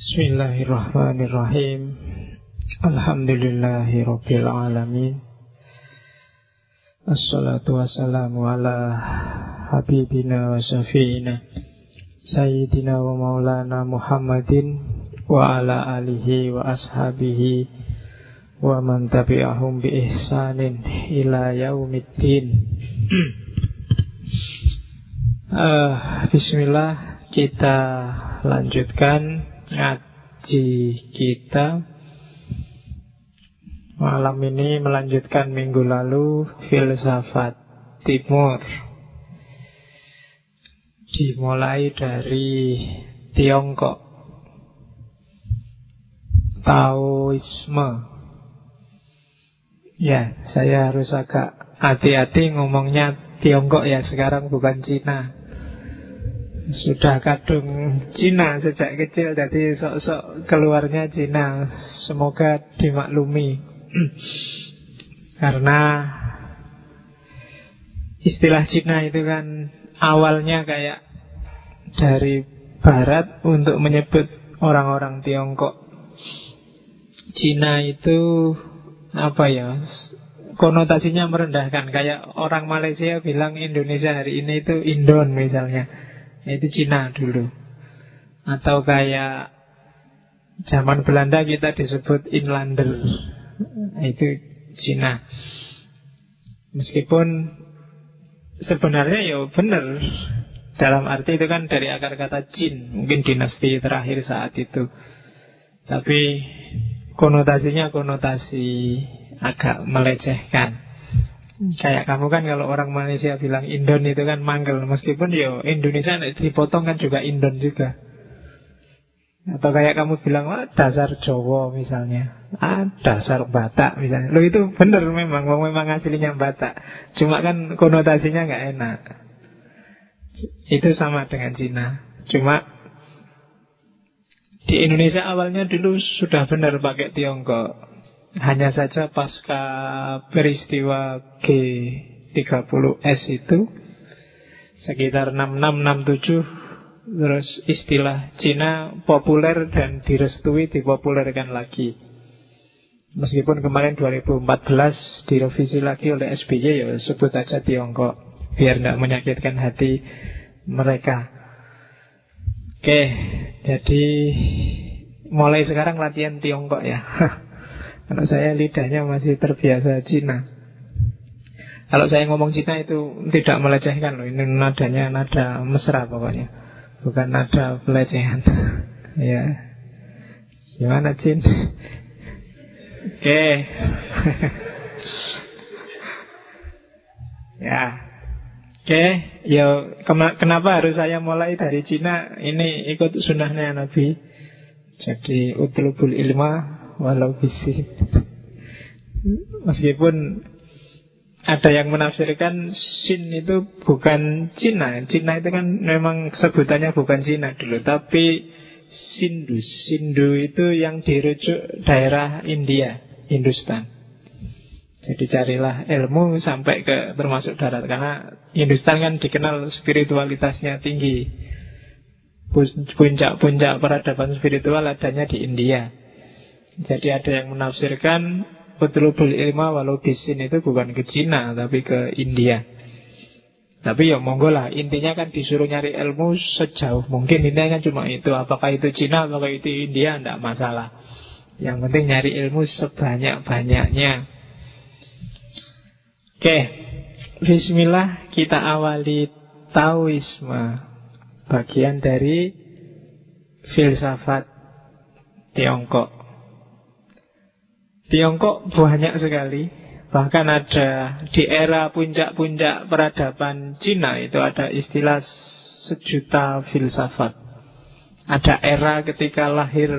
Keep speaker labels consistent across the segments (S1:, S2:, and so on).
S1: Bismillahirrahmanirrahim. Alhamdulillahi Rabbil Alamin. Assalatu wassalamu ala Habibina wa syafi'ina Sayyidina wa maulana Muhammadin Wa ala alihi wa ashabihi Wa man tabi'ahum bi ihsanin Ila yaumiddin. Uh, Bismillah Kita lanjutkan ngaji kita malam ini melanjutkan minggu lalu filsafat timur. Dimulai dari Tiongkok. Taoisme. Ya saya harus agak hati-hati ngomongnya Tiongkok ya sekarang bukan Cina sudah kadung Cina sejak kecil Jadi sok-sok keluarnya Cina. Semoga dimaklumi. Karena Istilah Cina itu kan Awalnya kayak Dari Barat Untuk menyebut orang-orang Tiongkok. Cina itu Apa ya? Konotasinya merendahkan. Kayak orang Malaysia bilang Indonesia hari ini itu Indon misalnya itu Cina dulu. Atau kayak Zaman Belanda kita disebut Inlander. Itu Cina. Meskipun Sebenarnya ya benar. Dalam arti itu kan dari akar kata Jin. Mungkin dinasti terakhir saat itu. Tapi Konotasinya konotasi Agak melecehkan Kayak kamu kan kalau orang Malaysia bilang Indon itu kan manggel. Meskipun yo Indonesia dipotong kan juga Indon juga. Atau kayak kamu bilang Wah dasar Jawa misalnya. Ah, Dasar Batak misalnya. Lo itu bener memang. Memang aslinya Batak. Cuma kan konotasinya nggak enak. Itu sama dengan Cina. Cuma Di Indonesia awalnya dulu sudah benar pakai Tiongkok hanya saja pasca peristiwa G30S itu sekitar 6667 terus istilah Cina populer dan direstui dipopulerkan lagi. Meskipun kemarin 2014 direvisi lagi oleh SBY ya sebut aja Tiongkok biar tidak menyakitkan hati mereka. Oke, jadi mulai sekarang latihan Tiongkok ya. Karena saya lidahnya masih terbiasa Cina Kalau saya ngomong Cina itu tidak melecehkan loh. Ini nadanya nada mesra pokoknya. Bukan nada pelecehan. Ya. Gimana Cin? Oke. Ya. Oke, ya kenapa harus saya mulai dari Cina? Ini ikut sunnahnya Nabi. Jadi utlubul ilma walau bisi meskipun ada yang menafsirkan Sin itu bukan Cina. Cina itu kan memang sebutannya bukan Cina dulu. Tapi Sindu Sindu itu yang dirujuk daerah India Hindustan. Jadi carilah ilmu sampai ke termasuk darat. Karena Hindustan kan dikenal spiritualitasnya tinggi. Puncak-puncak peradaban spiritual adanya di India jadi ada yang menafsirkan Betul ilma walau bisin itu bukan ke Cina Tapi ke India. Tapi ya monggo lah Intinya kan disuruh nyari ilmu sejauh mungkin. Intinya kan cuma itu Apakah itu Cina, apakah itu India, tidak masalah. Yang penting nyari ilmu sebanyak-banyaknya. Oke Bismillah kita awali Taoisme. Bagian dari Filsafat Tiongkok Tiongkok banyak sekali. Bahkan ada di era puncak-puncak peradaban Cina Itu ada istilah sejuta filsafat. Ada era ketika lahir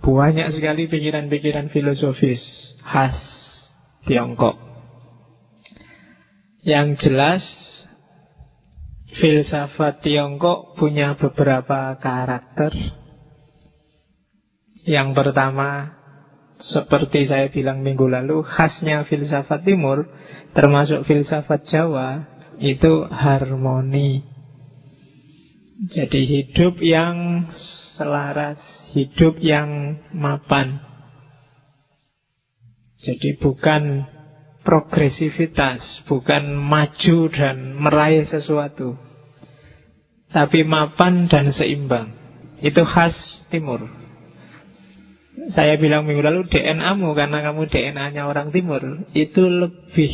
S1: banyak sekali pikiran-pikiran filosofis khas Tiongkok. Yang jelas filsafat Tiongkok punya beberapa karakter. Yang pertama seperti saya bilang minggu lalu, khasnya filsafat timur, termasuk filsafat Jawa, itu harmoni. Jadi hidup yang selaras, hidup yang mapan. Jadi bukan progresivitas, bukan maju dan meraih sesuatu. Tapi mapan dan seimbang. Itu khas timur. Saya bilang minggu lalu DNA-mu karena kamu DNA-nya orang timur, itu lebih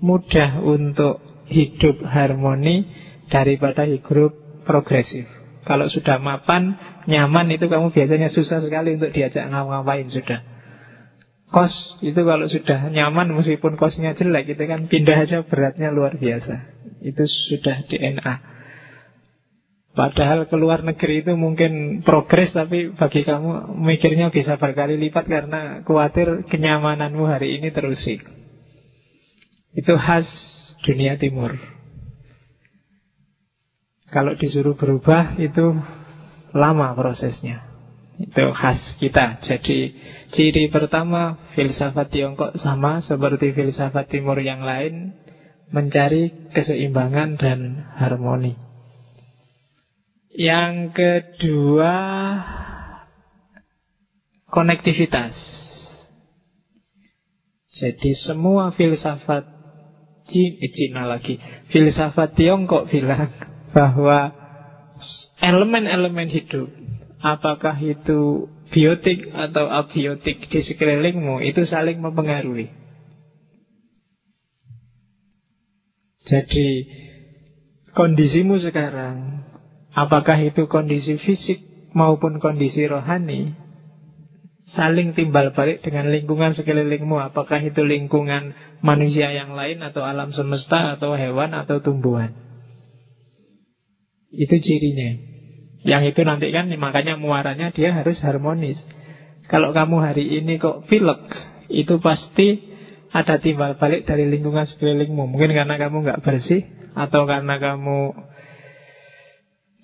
S1: mudah untuk hidup harmoni daripada hidup progresif. Kalau sudah mapan, nyaman itu kamu biasanya susah sekali untuk diajak ngapain sudah. Kos itu kalau sudah nyaman meskipun kosnya jelek itu kan pindah aja beratnya luar biasa. Itu sudah DNA. Padahal keluar negeri itu mungkin progres tapi bagi kamu mikirnya bisa berkali lipat karena khawatir kenyamananmu hari ini terusik. Itu khas dunia timur. Kalau disuruh berubah itu lama prosesnya. Itu khas kita. Jadi ciri pertama filsafat Tiongkok sama seperti filsafat timur yang lain mencari keseimbangan dan harmoni. Yang kedua konektivitas. Jadi semua filsafat Cina lagi, filsafat Tiongkok bilang bahwa elemen-elemen hidup, apakah itu biotik atau abiotik di sekelilingmu, itu saling mempengaruhi. Jadi, kondisimu sekarang, apakah itu kondisi fisik maupun kondisi rohani, saling timbal balik dengan lingkungan sekelilingmu. Apakah itu lingkungan manusia yang lain atau alam semesta atau hewan atau tumbuhan. Itu cirinya. Yang itu nanti kan makanya muaranya dia harus harmonis. Kalau kamu hari ini kok pilek, itu pasti ada timbal balik dari lingkungan sekelilingmu. Mungkin karena kamu nggak bersih atau karena kamu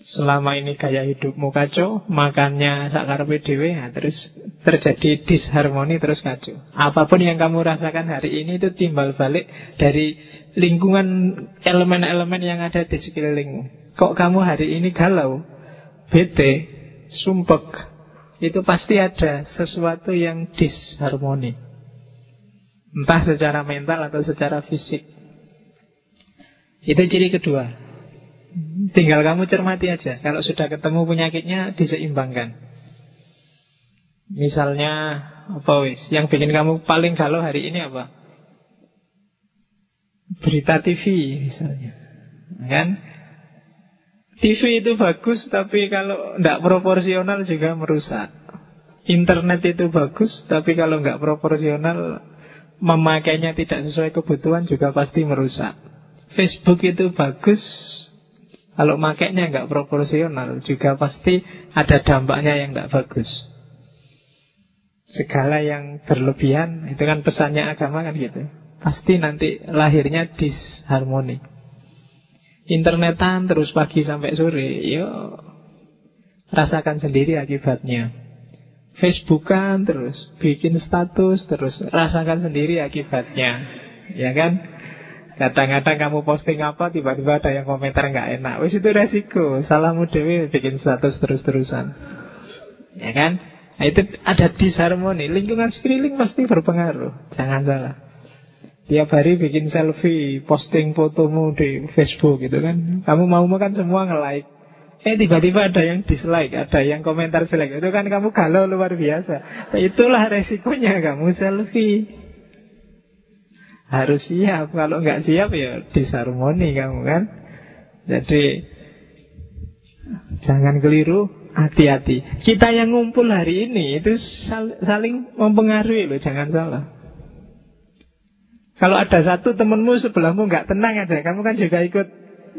S1: selama ini gaya hidupmu kacau, makannya sakar PDW, ya, terus terjadi disharmoni terus kacau. Apa pun yang kamu rasakan hari ini itu timbal balik dari lingkungan elemen-elemen yang ada di sekelilingmu. Kok kamu hari ini galau, bete, sumpek, itu pasti ada sesuatu yang disharmoni. Entah secara mental atau secara fisik. Itu ciri kedua. Tinggal kamu cermati aja. Kalau sudah ketemu penyakitnya diseimbangkan. Misalnya apa wis? Yang bikin kamu paling galau hari ini apa? Berita TV misalnya. Kan? TV itu bagus tapi kalau tidak proporsional juga merusak. Internet itu bagus tapi kalau nggak proporsional memakainya tidak sesuai kebutuhan juga pasti merusak. Facebook itu bagus kalau makainya nggak proporsional juga pasti ada dampaknya yang nggak bagus. Segala yang berlebihan itu kan pesannya agama kan gitu. Pasti nanti lahirnya disharmoni. Internetan terus pagi sampai sore, yo rasakan sendiri akibatnya. Facebookan terus, bikin status terus, rasakan sendiri akibatnya, ya kan? Kadang-kadang kamu posting apa Tiba-tiba ada yang komentar nggak enak. Wis itu resiko. Salahmu dewi bikin status terus-terusan. Ya kan? Nah itu ada disharmoni. Lingkungan sekeliling pasti berpengaruh. Jangan salah. Tiap hari bikin selfie Posting fotomu di Facebook gitu kan. Kamu mau makan semua nge-like. Eh tiba-tiba ada yang dislike Ada yang komentar jelek. Itu kan kamu galau luar biasa. Nah, Itulah resikonya kamu selfie harus siap. Kalau nggak siap ya disharmoni kamu kan. Jadi jangan keliru, hati-hati. Kita yang ngumpul hari ini itu saling mempengaruhi loh, jangan salah. Kalau ada satu temenmu sebelahmu nggak tenang aja, kamu kan juga ikut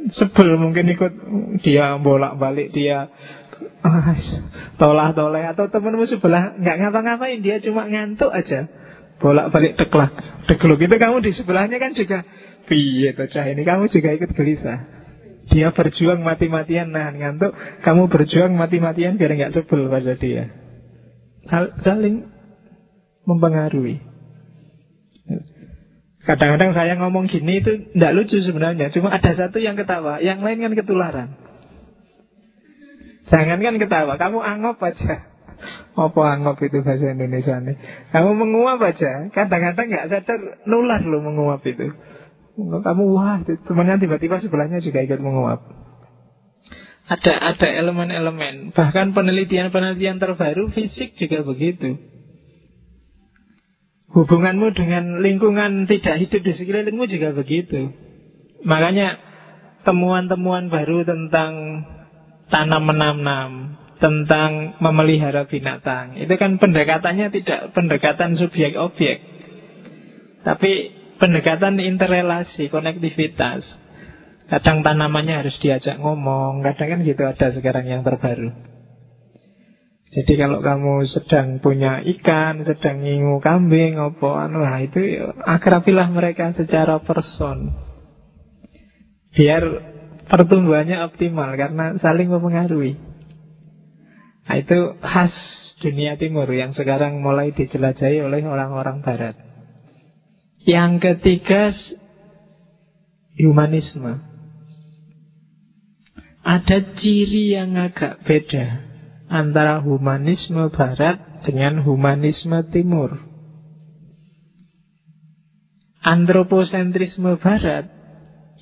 S1: sebel mungkin ikut dia bolak balik dia ah, tolak toleh atau temenmu sebelah nggak ngapa-ngapain dia cuma ngantuk aja bolak-balik teklak, tegluk itu kamu di sebelahnya kan juga piye cah ini kamu juga ikut gelisah. Dia berjuang mati-matian nahan ngantuk, kamu berjuang mati-matian biar nggak sebel pada dia. Sal saling mempengaruhi. Kadang-kadang saya ngomong gini itu tidak lucu sebenarnya, cuma ada satu yang ketawa, yang lain kan ketularan. Jangankan ketawa, kamu anggap aja. Apa anggap itu bahasa Indonesia nih? Kamu menguap aja, kadang-kadang nggak sadar nular loh menguap itu. Kamu wah, temannya tiba-tiba sebelahnya juga ikut menguap. Ada ada elemen-elemen, bahkan penelitian-penelitian terbaru fisik juga begitu. Hubunganmu dengan lingkungan tidak hidup di sekelilingmu juga begitu. Makanya temuan-temuan baru tentang tanam menanam, tentang memelihara binatang. Itu kan pendekatannya tidak pendekatan subjek objek. Tapi pendekatan interrelasi, konektivitas. Kadang tanamannya harus diajak ngomong, kadang kan gitu ada sekarang yang terbaru. Jadi kalau kamu sedang punya ikan, sedang ngingu kambing, apa anu, nah itu ya, akrabilah mereka secara person. Biar pertumbuhannya optimal karena saling mempengaruhi. Nah, itu khas dunia timur yang sekarang mulai dijelajahi oleh orang-orang barat. Yang ketiga humanisme. Ada ciri yang agak beda antara humanisme barat dengan humanisme timur. Antroposentrisme barat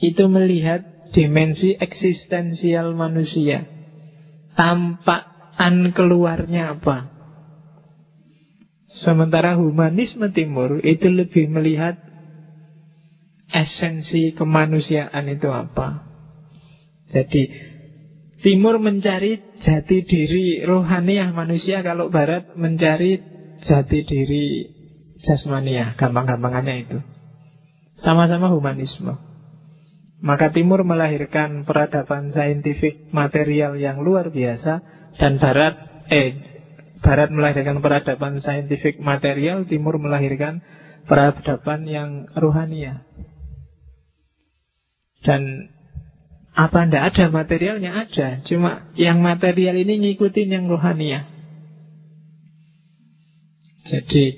S1: itu melihat dimensi eksistensial manusia. Tampakan keluarnya apa? Sementara humanisme timur itu lebih melihat esensi kemanusiaan itu apa. Jadi Timur mencari jati diri rohaniah manusia Kalau Barat mencari jati diri jasmaniah Gampang-gampangannya itu Sama-sama humanisme Maka Timur melahirkan peradaban saintifik material yang luar biasa Dan Barat Eh Barat melahirkan peradaban saintifik material Timur melahirkan peradaban yang rohaniah Dan apa ndak ada materialnya? Ada. Cuma yang material ini ngikutin yang rohania. Jadi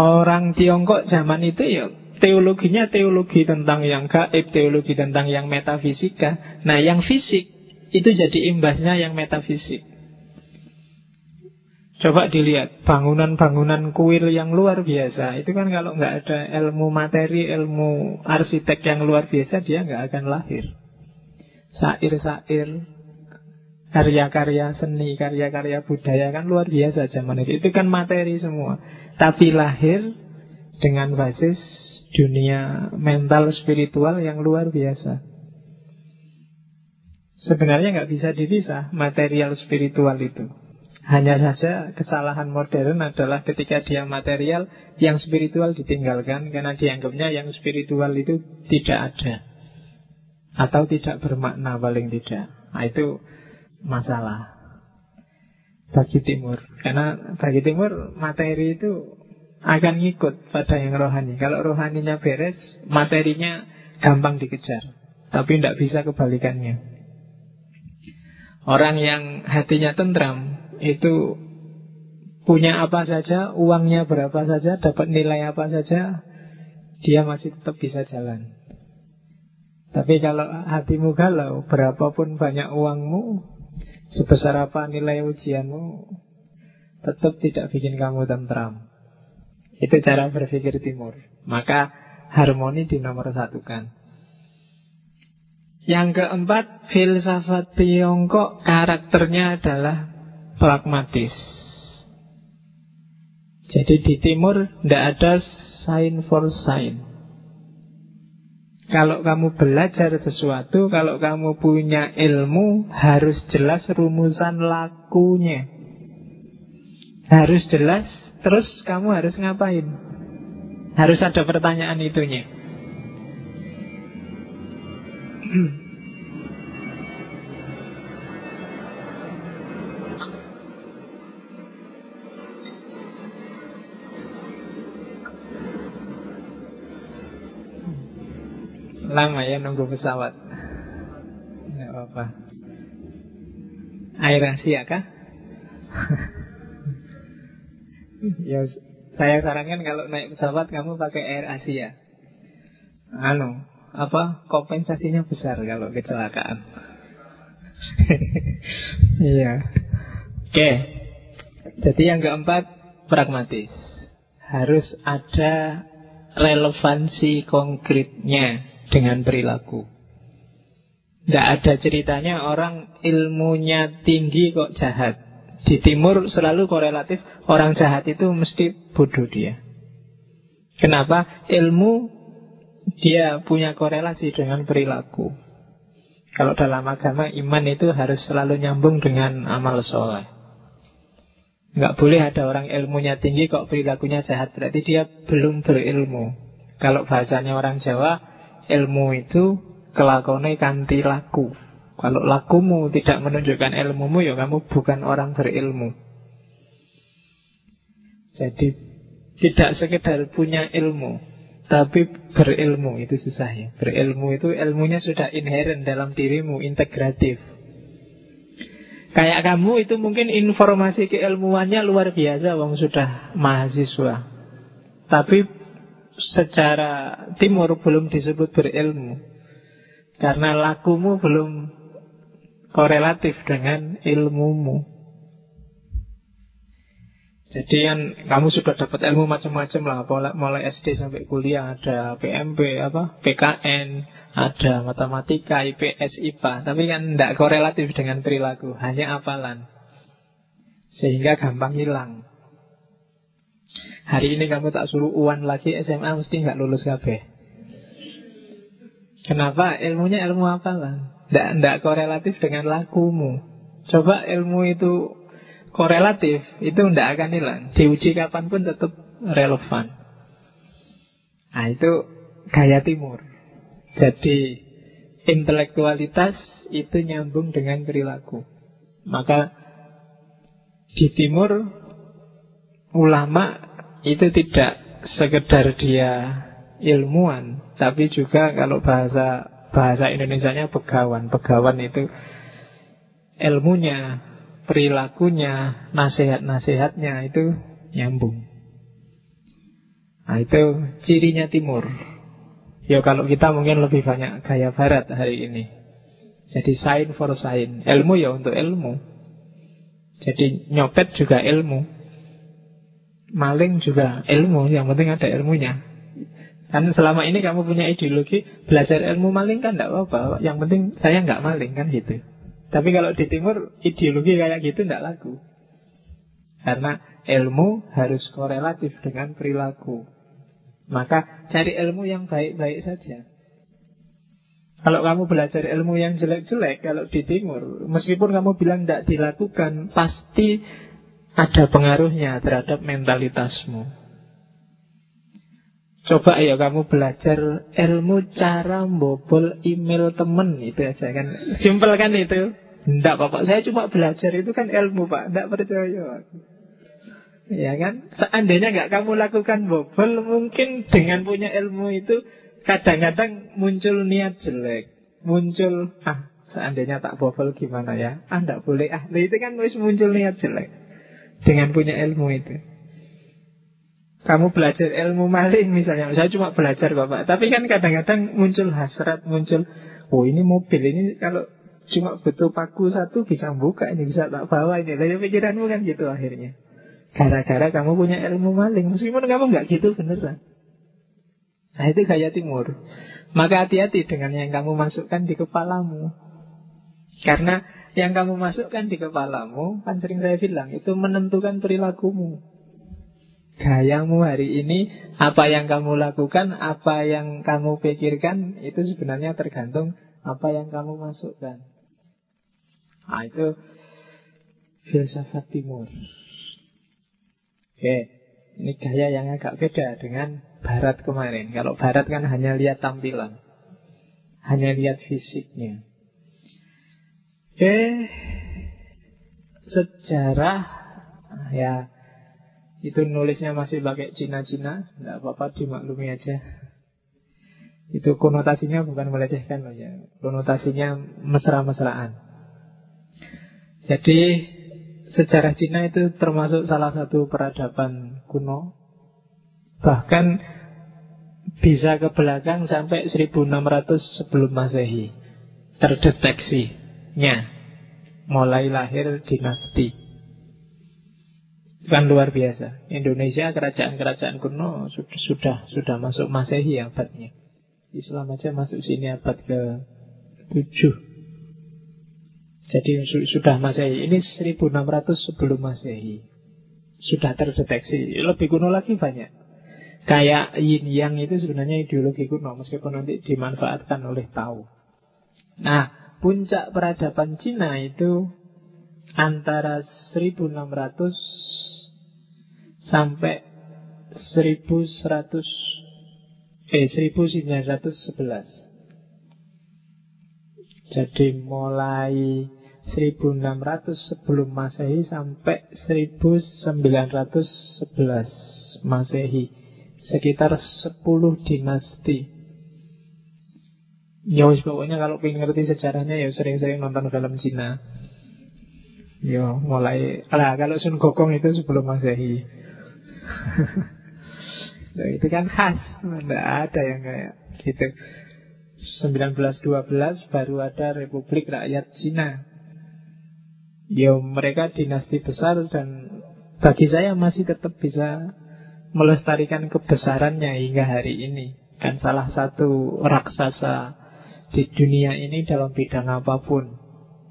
S1: orang Tiongkok zaman itu ya teologinya teologi tentang yang gaib, teologi tentang yang metafisika. Nah, yang fisik itu jadi imbasnya yang metafisik. Coba dilihat bangunan-bangunan kuil yang luar biasa. Itu kan kalau nggak ada ilmu materi, ilmu arsitek yang luar biasa, dia nggak akan lahir sair-sair, karya-karya seni, karya-karya budaya kan luar biasa zaman itu. Itu kan materi semua. Tapi lahir dengan basis dunia mental spiritual yang luar biasa. Sebenarnya nggak bisa dipisah material spiritual itu. Hanya saja kesalahan modern adalah ketika dia material, yang spiritual ditinggalkan karena dianggapnya yang spiritual itu tidak ada. Atau tidak bermakna paling tidak. Nah itu masalah Bagi timur. Karena bagi timur materi itu Akan ngikut pada yang rohani. Kalau rohaninya beres Materinya gampang dikejar. Tapi tidak bisa kebalikannya Orang yang hatinya tentram Itu punya apa saja Uangnya berapa saja Dapat nilai apa saja Dia masih tetap bisa jalan tapi kalau hatimu galau, berapapun banyak uangmu, sebesar apa nilai ujianmu, tetap tidak bikin kamu tentram. Itu cara berpikir timur. Maka harmoni di nomor satukan. Yang keempat, filsafat Tiongkok karakternya adalah pragmatis. Jadi di timur tidak ada sign for sign. Kalau kamu belajar sesuatu, kalau kamu punya ilmu, harus jelas rumusan lakunya. Harus jelas, terus kamu harus ngapain? Harus ada pertanyaan itunya. Lama ya nunggu pesawat Tidak apa-apa Air Asia kah? ya saya sarankan kalau naik pesawat kamu pakai Air Asia. Anu, apa kompensasinya besar kalau kecelakaan. Iya. Oke. Jadi yang keempat pragmatis. Harus ada relevansi konkretnya dengan perilaku. Tidak ada ceritanya orang ilmunya tinggi kok jahat. Di timur selalu korelatif orang jahat itu mesti bodoh dia. Kenapa? Ilmu dia punya korelasi dengan perilaku. Kalau dalam agama iman itu harus selalu nyambung dengan amal soleh. Nggak boleh ada orang ilmunya tinggi kok perilakunya jahat. Berarti dia belum berilmu. Kalau bahasanya orang Jawa, ilmu itu kelakonnya kanti laku. Kalau lakumu tidak menunjukkan ilmumu ya kamu bukan orang berilmu. Jadi tidak sekedar punya ilmu, tapi berilmu itu susah ya. Berilmu itu ilmunya sudah inherent dalam dirimu, integratif. Kayak kamu itu mungkin informasi keilmuannya luar biasa, wong sudah mahasiswa. Tapi secara timur belum disebut berilmu. Karena lakumu belum korelatif dengan ilmumu. Jadi kan kamu sudah dapat ilmu macam-macam lah, mulai SD sampai kuliah ada PMP, apa PKN, ada matematika, IPS, IPA, tapi kan tidak korelatif dengan perilaku, hanya apalan, sehingga gampang hilang. Hari ini kamu tak suruh uan lagi SMA mesti nggak lulus KB. Kenapa? Ilmunya ilmu apalan. Tidak korelatif dengan lakumu. Coba ilmu itu korelatif, itu tidak akan hilang. Diuji kapan pun tetap relevan. Nah itu gaya timur. Jadi intelektualitas itu nyambung dengan perilaku. Maka di timur ulama itu tidak sekedar dia ilmuwan, tapi juga kalau bahasa bahasa Indonesia-nya pegawan. Pegawan itu ilmunya, perilakunya, nasihat-nasihatnya itu nyambung. Nah itu cirinya timur. Ya kalau kita mungkin lebih banyak gaya barat hari ini. Jadi sign for sign. Ilmu ya untuk ilmu. Jadi nyopet juga ilmu. Maling juga ilmu. Yang penting ada ilmunya. Kan selama ini kamu punya ideologi belajar ilmu maling kan tidak apa-apa. Yang penting saya nggak maling kan gitu. Tapi kalau di timur ideologi kayak gitu tidak laku. Karena ilmu harus korelatif dengan perilaku. Maka cari ilmu yang baik-baik saja. Kalau kamu belajar ilmu yang jelek-jelek, kalau di timur, meskipun kamu bilang tidak dilakukan, pasti ada pengaruhnya terhadap mentalitasmu. Coba ya kamu belajar ilmu cara membobol email temen itu aja kan. Simpel kan itu. Enggak Bapak, saya cuma belajar itu kan ilmu Pak. Enggak percaya Ya kan? Seandainya nggak kamu lakukan bobol, mungkin dengan punya ilmu itu kadang-kadang muncul niat jelek. Muncul, ah seandainya tak bobol gimana ya? Ah enggak boleh, ah nah, itu kan wis muncul niat jelek. Dengan punya ilmu itu. Kamu belajar ilmu maling misalnya Saya cuma belajar Bapak Tapi kan kadang-kadang muncul hasrat Muncul, oh ini mobil ini Kalau cuma butuh paku satu Bisa buka ini, bisa tak bawa ini. Lalu pikiranmu kan gitu akhirnya. Gara-gara kamu punya ilmu maling. Meskipun kamu nggak gitu beneran. Nah itu gaya timur. Maka hati-hati dengan yang kamu masukkan di kepalamu. Karena yang kamu masukkan di kepalamu Kan sering saya bilang Itu menentukan perilakumu. Gayamu hari ini, apa yang kamu lakukan, apa yang kamu pikirkan, itu sebenarnya tergantung apa yang kamu masukkan. Nah, itu filsafat timur. Oke, ini gaya yang agak beda dengan barat kemarin. Kalau barat kan hanya lihat tampilan, hanya lihat fisiknya. Oke, sejarah ya itu nulisnya masih pakai Cina-Cina Tidak apa-apa dimaklumi aja Itu konotasinya bukan melecehkan loh ya Konotasinya mesra-mesraan Jadi Sejarah Cina itu termasuk salah satu peradaban kuno Bahkan Bisa ke belakang sampai 1600 sebelum masehi Terdeteksinya mulai lahir dinasti. Kan luar biasa. Indonesia kerajaan-kerajaan kuno sudah sudah sudah masuk Masehi abadnya. Islam aja masuk sini abad ke 7. Jadi sudah Masehi. Ini 1600 sebelum Masehi. Sudah terdeteksi. Lebih kuno lagi banyak. Kayak yin yang itu sebenarnya ideologi kuno. Meskipun nanti dimanfaatkan oleh Tao. Nah, puncak peradaban Cina itu antara 1600 sampai 1100 eh 1911. Jadi mulai 1600 sebelum Masehi sampai 1911 Masehi. Sekitar 10 dinasti. Ya pokoknya kalau ingin ngerti sejarahnya ya sering-sering nonton film Cina. Ya mulai lah kalau Sun Gokong itu sebelum Masehi. nah, itu kan khas, tidak ada yang kayak gitu. 1912 baru ada Republik Rakyat Cina Ya mereka dinasti besar dan bagi saya masih tetap bisa melestarikan kebesarannya hingga hari ini. Dan salah satu raksasa di dunia ini dalam bidang apa pun.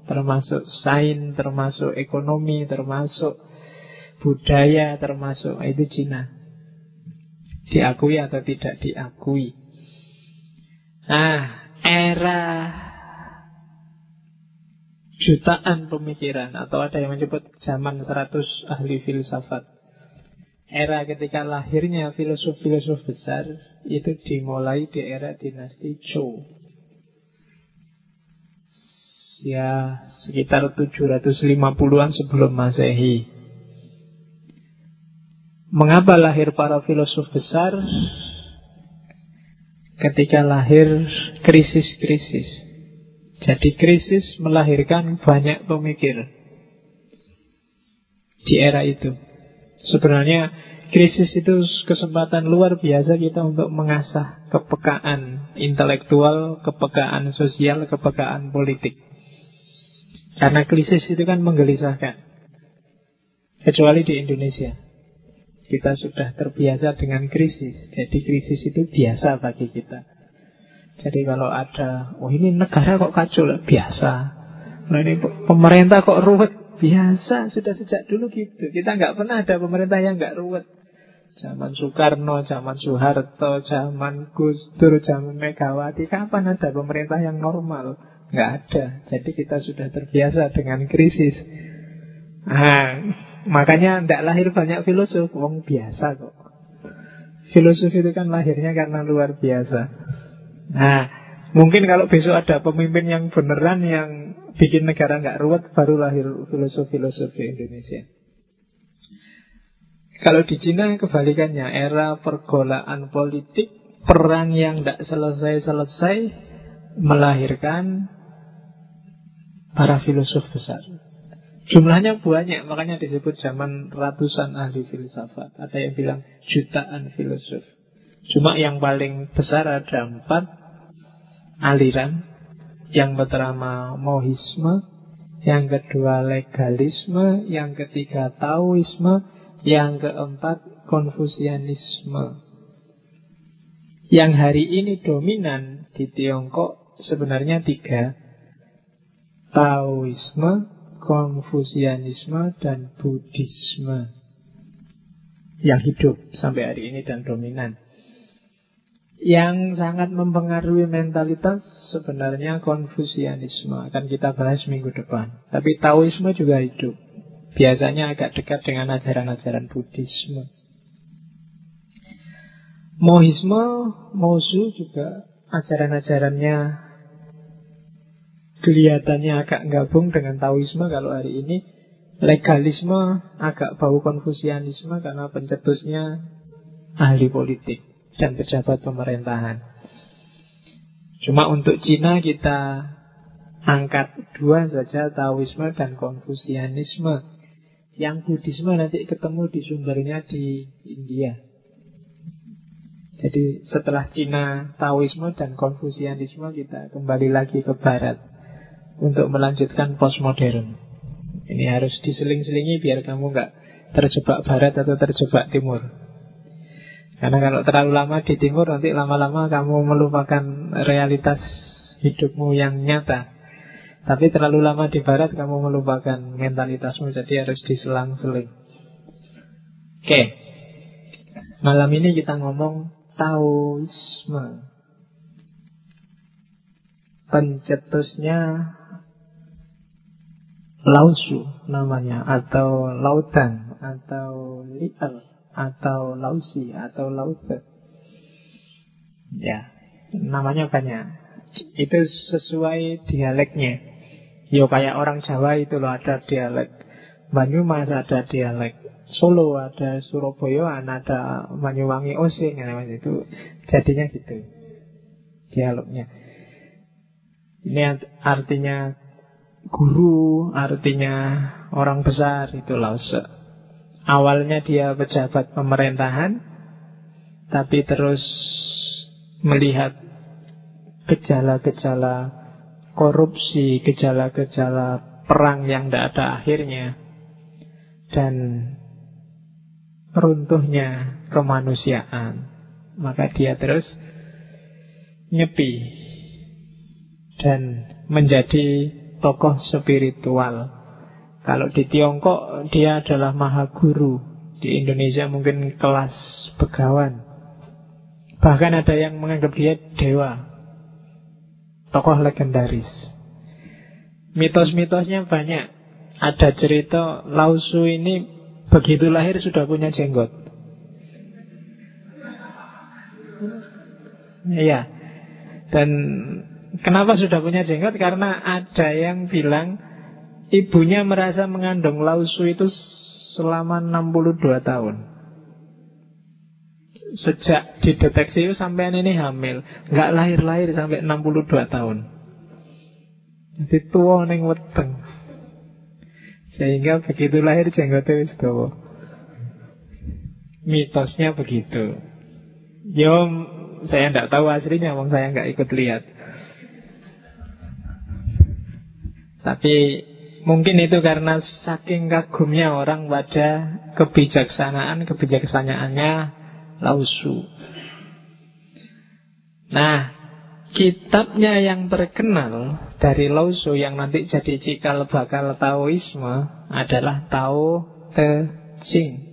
S1: Termasuk sains, termasuk ekonomi, termasuk budaya, termasuk itu Cina. Diakui atau tidak diakui. Nah, era jutaan pemikiran atau ada yang menyebut zaman 100 ahli filsafat. Era ketika lahirnya filosof-filosof besar itu dimulai di era dinasti Zhou. Ya, sekitar 750-an sebelum Masehi. Mengapa lahir para filosof besar? Ketika lahir krisis-krisis jadi krisis melahirkan banyak pemikir di era itu. Sebenarnya krisis itu kesempatan luar biasa kita untuk mengasah kepekaan intelektual, kepekaan sosial, kepekaan politik. Karena krisis itu kan menggelisahkan. Kecuali di Indonesia. Kita sudah terbiasa dengan krisis. Jadi krisis itu biasa bagi kita. Jadi kalau ada, oh ini negara kok kacau biasa. Nah ini pemerintah kok ruwet, biasa. Sudah sejak dulu gitu. Kita nggak pernah ada pemerintah yang nggak ruwet. Zaman Soekarno, zaman Soeharto, zaman Gus Dur, zaman Megawati, kapan ada pemerintah yang normal? Nggak ada. Jadi kita sudah terbiasa dengan krisis. Nah, makanya tidak lahir banyak filosof, wong biasa kok. Filosof itu kan lahirnya karena luar biasa. Nah, mungkin kalau besok ada pemimpin yang beneran yang bikin negara nggak ruwet, baru lahir filosofi-filosofi Indonesia. Kalau di Cina kebalikannya, era pergolaan politik, perang yang tidak selesai-selesai, melahirkan para filosof besar. Jumlahnya banyak, makanya disebut zaman ratusan ahli filsafat. Ada yang bilang jutaan filosof. Cuma yang paling besar ada empat aliran. Yang pertama mohisme, yang kedua legalisme, yang ketiga taoisme, yang keempat konfusianisme. Yang hari ini dominan di Tiongkok sebenarnya tiga. Taoisme, Konfusianisme, dan Buddhisme. Yang hidup sampai hari ini dan dominan. Yang sangat mempengaruhi mentalitas sebenarnya konfusianisme Akan kita bahas minggu depan Tapi Taoisme juga hidup Biasanya agak dekat dengan ajaran-ajaran Buddhisme Mohisme, Mosu juga ajaran-ajarannya kelihatannya agak gabung dengan Taoisme kalau hari ini legalisme agak bau konfusianisme karena pencetusnya ahli politik dan pejabat pemerintahan. Cuma untuk Cina kita angkat dua saja Taoisme dan Konfusianisme. Yang Buddhisme nanti ketemu di sumbernya di India. Jadi setelah Cina Taoisme dan Konfusianisme kita kembali lagi ke Barat untuk melanjutkan postmodern. Ini harus diseling-selingi biar kamu nggak terjebak barat atau terjebak timur. Karena kalau terlalu lama di timur nanti lama-lama kamu melupakan realitas hidupmu yang nyata. Tapi terlalu lama di barat kamu melupakan mentalitasmu jadi harus diselang-seling. Oke. Malam ini kita ngomong Taoisme. Pencetusnya Lausu namanya atau Laudan atau Li'al atau Lausi atau Lause. Ya, namanya banyak. Itu sesuai dialeknya. Yo kayak orang Jawa itu loh ada dialek. Banyumas ada dialek. Solo ada Surabaya, ada Banyuwangi Osing itu jadinya gitu dialognya. Ini artinya guru, artinya orang besar itu lause. Awalnya dia pejabat pemerintahan Tapi terus melihat gejala-gejala korupsi, gejala-gejala perang yang tidak ada akhirnya Dan runtuhnya kemanusiaan Maka dia terus nyepi Dan menjadi tokoh spiritual kalau di Tiongkok dia adalah maha guru. Di Indonesia mungkin kelas begawan. Bahkan ada yang menganggap dia dewa. Tokoh legendaris. Mitos-mitosnya banyak. Ada cerita Lausu ini begitu lahir sudah punya jenggot. Iya. Dan kenapa sudah punya jenggot? Karena ada yang bilang Ibunya merasa mengandung lausu itu selama 62 tahun. Sejak dideteksi sampai ini hamil. Nggak lahir-lahir sampai 62 tahun. Jadi tua neng weteng. Sehingga begitu lahir jenggotnya wis. Mitosnya begitu. Yo, saya tidak tahu aslinya, wong saya nggak ikut lihat. Tapi Mungkin itu karena saking kagumnya orang pada kebijaksanaan, kebijaksanaannya Lausu. Nah, kitabnya yang terkenal dari Lausu yang nanti jadi cikal bakal Taoisme adalah Tao Te Ching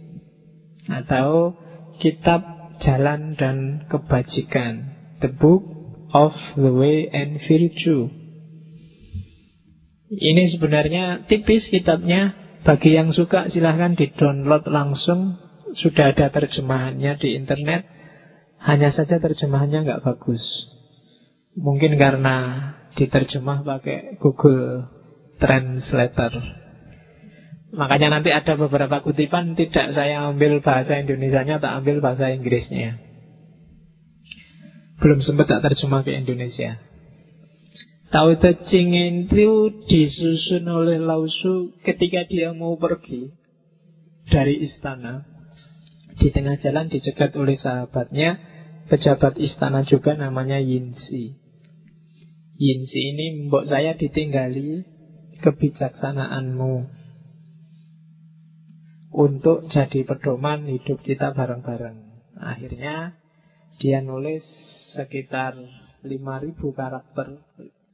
S1: atau Kitab Jalan dan Kebajikan, The Book of the Way and Virtue. Ini sebenarnya tipis kitabnya. Bagi yang suka silahkan di-download langsung. Sudah ada terjemahannya di internet. Hanya saja terjemahannya nggak bagus. Mungkin karena diterjemah pakai Google Translator. Makanya nanti ada beberapa kutipan tidak saya ambil bahasa Indonesia-nya, tak ambil bahasa Inggrisnya. Belum sempat tak terjemah ke Indonesia. Tao Te itu disusun oleh Lausu ketika dia mau pergi dari istana. Di tengah jalan dicegat oleh sahabatnya, pejabat istana juga namanya Yinsi. Yinsi ini mbok saya ditinggali kebijaksanaanmu untuk jadi pedoman hidup kita bareng-bareng. Akhirnya dia nulis sekitar 5000 karakter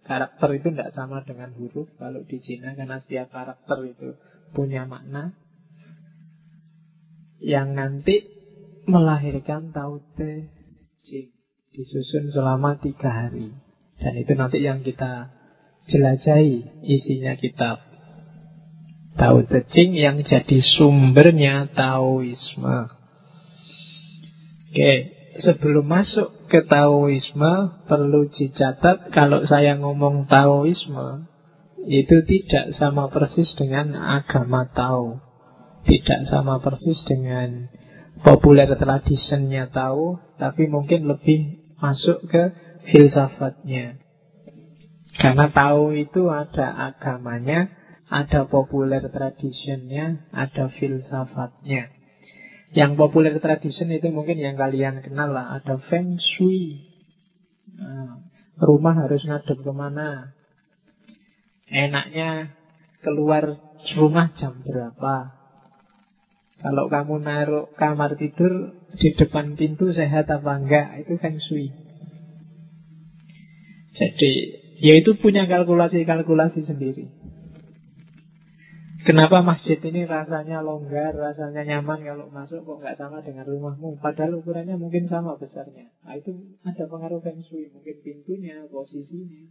S1: Karakter itu tidak sama dengan huruf kalau di Cina karena setiap karakter itu punya makna yang nanti melahirkan Taute Jing disusun selama tiga hari dan itu nanti yang kita jelajahi isinya kitab Taute Jing yang jadi sumbernya Taoisme. Oke, sebelum masuk ke Taoisme perlu dicatat kalau saya ngomong Taoisme itu tidak sama persis dengan agama Tao. Tidak sama persis dengan populer tradisinya Tao, tapi mungkin lebih masuk ke filsafatnya. Karena Tao itu ada agamanya, ada populer tradisinya, ada filsafatnya. Yang populer tradition itu mungkin yang kalian kenal lah. Ada Feng Shui. Nah, rumah harus ngadep ke mana. Enaknya keluar rumah jam berapa. Kalau kamu naruh kamar tidur di depan pintu sehat apa enggak, itu feng shui. Jadi, ya itu punya kalkulasi-kalkulasi sendiri. Kenapa masjid ini rasanya longgar, rasanya nyaman kalau masuk kok nggak sama dengan rumahmu? Padahal ukurannya mungkin sama besarnya. Nah, itu ada pengaruh feng shui, mungkin pintunya, posisinya,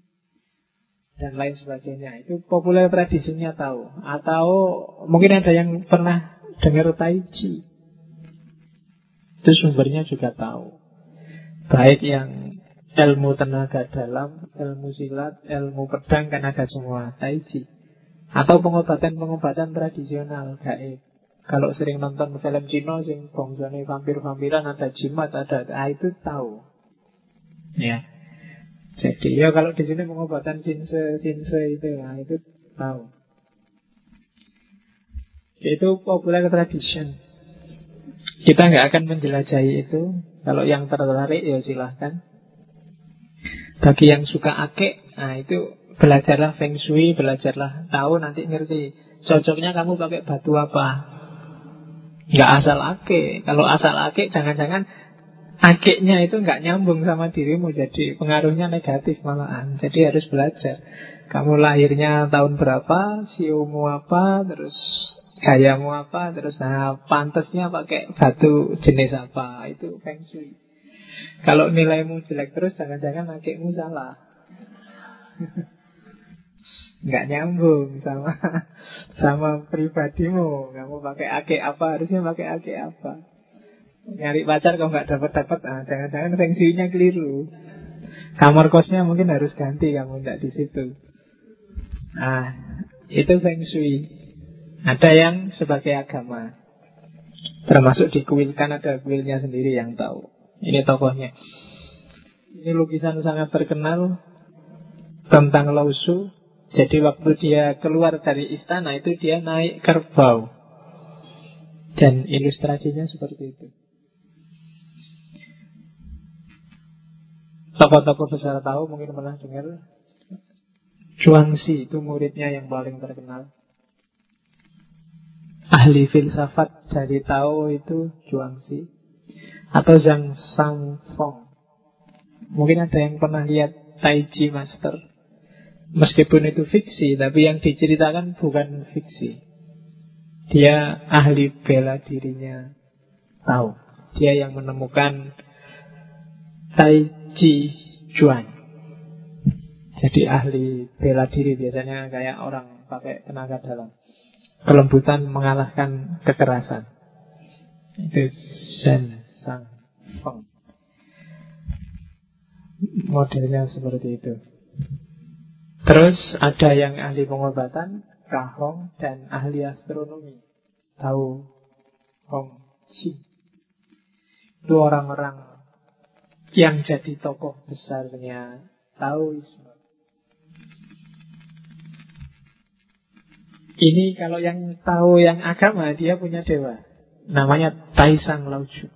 S1: dan lain sebagainya. Itu populer tradisinya tahu. Atau mungkin ada yang pernah dengar tai chi. Itu sumbernya juga tahu. Baik yang ilmu tenaga dalam, ilmu silat, ilmu pedang kan ada semua tai chi. Atau pengobatan-pengobatan tradisional gaib. Kalau sering nonton film Cina sing bangsane vampir-vampiran ada jimat ada ah, itu tahu. Ya. Jadi ya kalau di sini pengobatan sinse sinse itu nah, itu tahu. Itu populer tradition. Kita nggak akan menjelajahi itu. Kalau yang tertarik ya silahkan. Bagi yang suka akek, nah itu Belajarlah feng shui, belajarlah tahu nanti ngerti. Cocoknya kamu pakai batu apa? Nggak asal ake. Kalau asal ake, jangan-jangan akeknya itu nggak nyambung sama dirimu, jadi pengaruhnya negatif malahan. Jadi harus belajar. Kamu lahirnya tahun berapa, siomu apa, terus gayamu apa, terus nah, pantasnya pakai batu jenis apa, itu feng shui. Kalau nilaimu jelek terus, jangan-jangan akekmu salah. nggak nyambung sama sama pribadimu. Kamu pakai ake apa harusnya pakai ake apa. Nyari pacar kok nggak dapat dapat, ah, jangan-jangan fungsinya keliru. Kamar kosnya mungkin harus ganti kamu tidak di situ. Ah, itu feng shui. Ada yang sebagai agama. Termasuk di kuil kan ada kuilnya sendiri yang tahu. Ini tokohnya. Ini lukisan sangat terkenal tentang Lausu jadi waktu dia keluar dari istana itu dia naik kerbau. Dan ilustrasinya seperti itu. Tokoh-tokoh besar tahu mungkin pernah dengar Chuangzi itu muridnya yang paling terkenal. Ahli filsafat dari Tao itu Chuangzi atau Zhang Sangfong. Mungkin ada yang pernah lihat Tai Chi Master Meskipun itu fiksi, tapi yang diceritakan bukan fiksi. Dia ahli bela dirinya tahu. Dia yang menemukan Tai Chi Chuan. Jadi ahli bela diri biasanya kayak orang pakai tenaga dalam. Kelembutan mengalahkan kekerasan. Itu Zen Sang Feng. Modelnya seperti itu. Terus ada yang ahli pengobatan, kahong, dan ahli astronomi. Tahu Hong Chi. Itu orang-orang yang jadi tokoh besarnya Taoisme. Ini kalau yang tahu yang agama dia punya dewa. Namanya Taisang Lauju.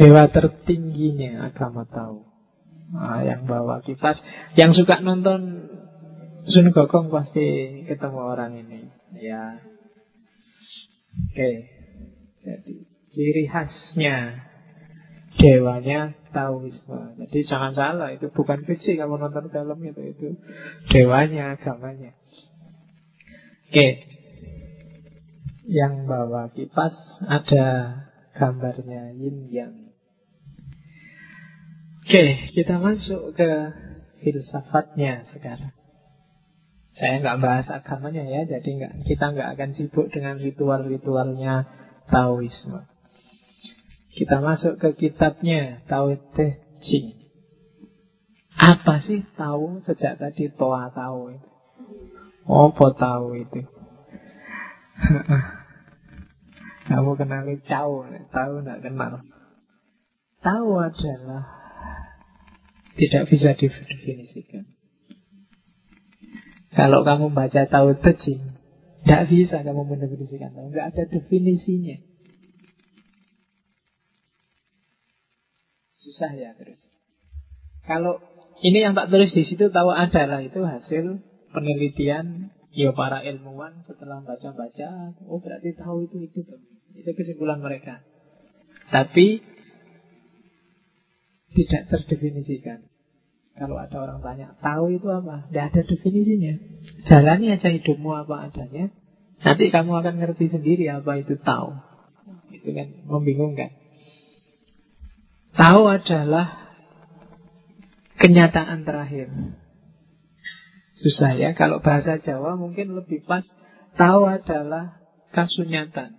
S1: Dewa tertingginya agama tahu. Nah, yang bawa kipas. Yang suka nonton Sun Gokong pasti ketemu orang ini. Ya. Oke. Jadi ciri khasnya dewanya Taoisme. Jadi jangan salah, itu bukan fiksi kamu nonton film itu, itu dewanya, agamanya. Oke. Yang bawa kipas ada gambarnya Yin Yang. Oke, kita masuk ke filsafatnya sekarang. Saya nggak bahas agamanya ya, jadi nggak kita nggak akan sibuk dengan ritual-ritualnya Taoisme. Kita masuk ke kitabnya Tao Te Ching. Apa sih tahu sejak tadi toa tahu itu? Apa tahu itu? Kamu kenal Cao, tahu nggak kenal? Tahu adalah tidak bisa didefinisikan. Kalau kamu baca tahu tejing, tidak bisa kamu mendefinisikan. Tidak ada definisinya. Susah ya terus. Kalau ini yang tak tulis di situ tahu adalah itu hasil penelitian Ya para ilmuwan setelah baca-baca, oh berarti tahu itu itu. Itu kesimpulan mereka. Tapi tidak terdefinisikan. Kalau ada orang tanya, tahu itu apa? Tidak ada definisinya. Jalani aja hidupmu apa adanya. Nanti kamu akan ngerti sendiri apa itu tahu. Itu kan membingungkan. Tahu adalah kenyataan terakhir. Susah ya, kalau bahasa Jawa mungkin lebih pas. Tahu adalah kasunyatan.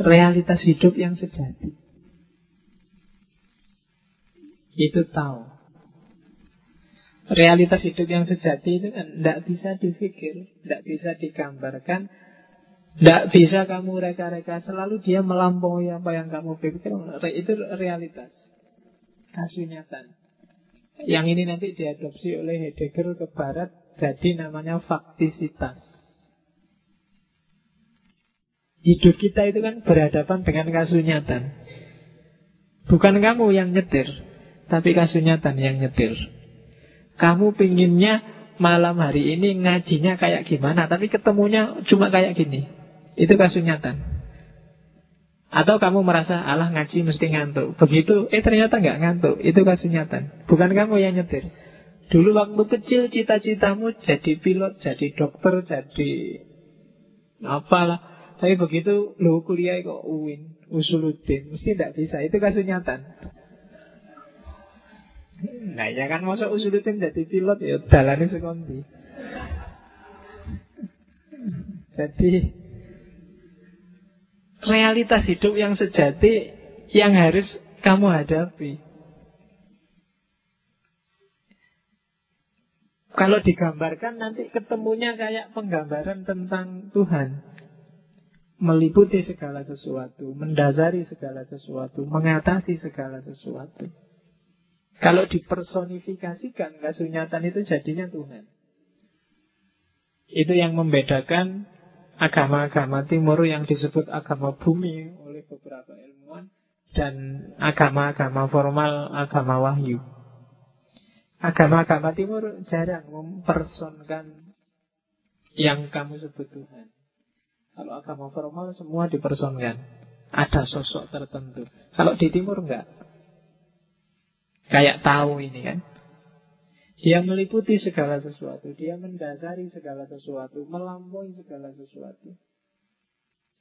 S1: Realitas hidup yang sejati. Itu tahu. Realitas hidup yang sejati itu kan tidak bisa dipikir, tidak bisa digambarkan, tidak bisa kamu reka-reka. Selalu dia melampaui apa yang kamu pikir. Itu realitas. Kasunyatan. Yang ini nanti diadopsi oleh Heidegger ke barat jadi namanya faktisitas. Hidup kita itu kan berhadapan dengan kasunyatan. Bukan kamu yang nyetir, tapi kasunyatan yang nyetir. Kamu pinginnya malam hari ini ngajinya kayak gimana, tapi ketemunya cuma kayak gini. Itu kasunyatan. Atau kamu merasa Allah ngaji mesti ngantuk. Begitu, eh ternyata nggak ngantuk. Itu kasunyatan. Bukan kamu yang nyetir. Dulu waktu kecil cita-citamu jadi pilot, jadi dokter, jadi apalah. Tapi begitu lu kuliah kok UIN, usuluddin, mesti tidak bisa. Itu kasunyatan. Nah ya kan masuk usuluddin jadi pilot ya dalane sekondi. Jadi realitas hidup yang sejati yang harus kamu hadapi. Kalau digambarkan nanti ketemunya kayak penggambaran tentang Tuhan. Meliputi segala sesuatu, mendasari segala sesuatu, mengatasi segala sesuatu. Kalau dipersonifikasikan kasunyatan itu jadinya Tuhan. Itu yang membedakan agama-agama timur yang disebut agama bumi oleh beberapa ilmuwan dan agama-agama formal agama wahyu. Agama-agama timur jarang mempersonkan yang kamu sebut Tuhan. Kalau agama formal semua dipersonkan. Ada sosok tertentu. Kalau di timur enggak. Kayak tahu ini kan. Dia meliputi segala sesuatu, dia mendasari segala sesuatu, melampaui segala sesuatu.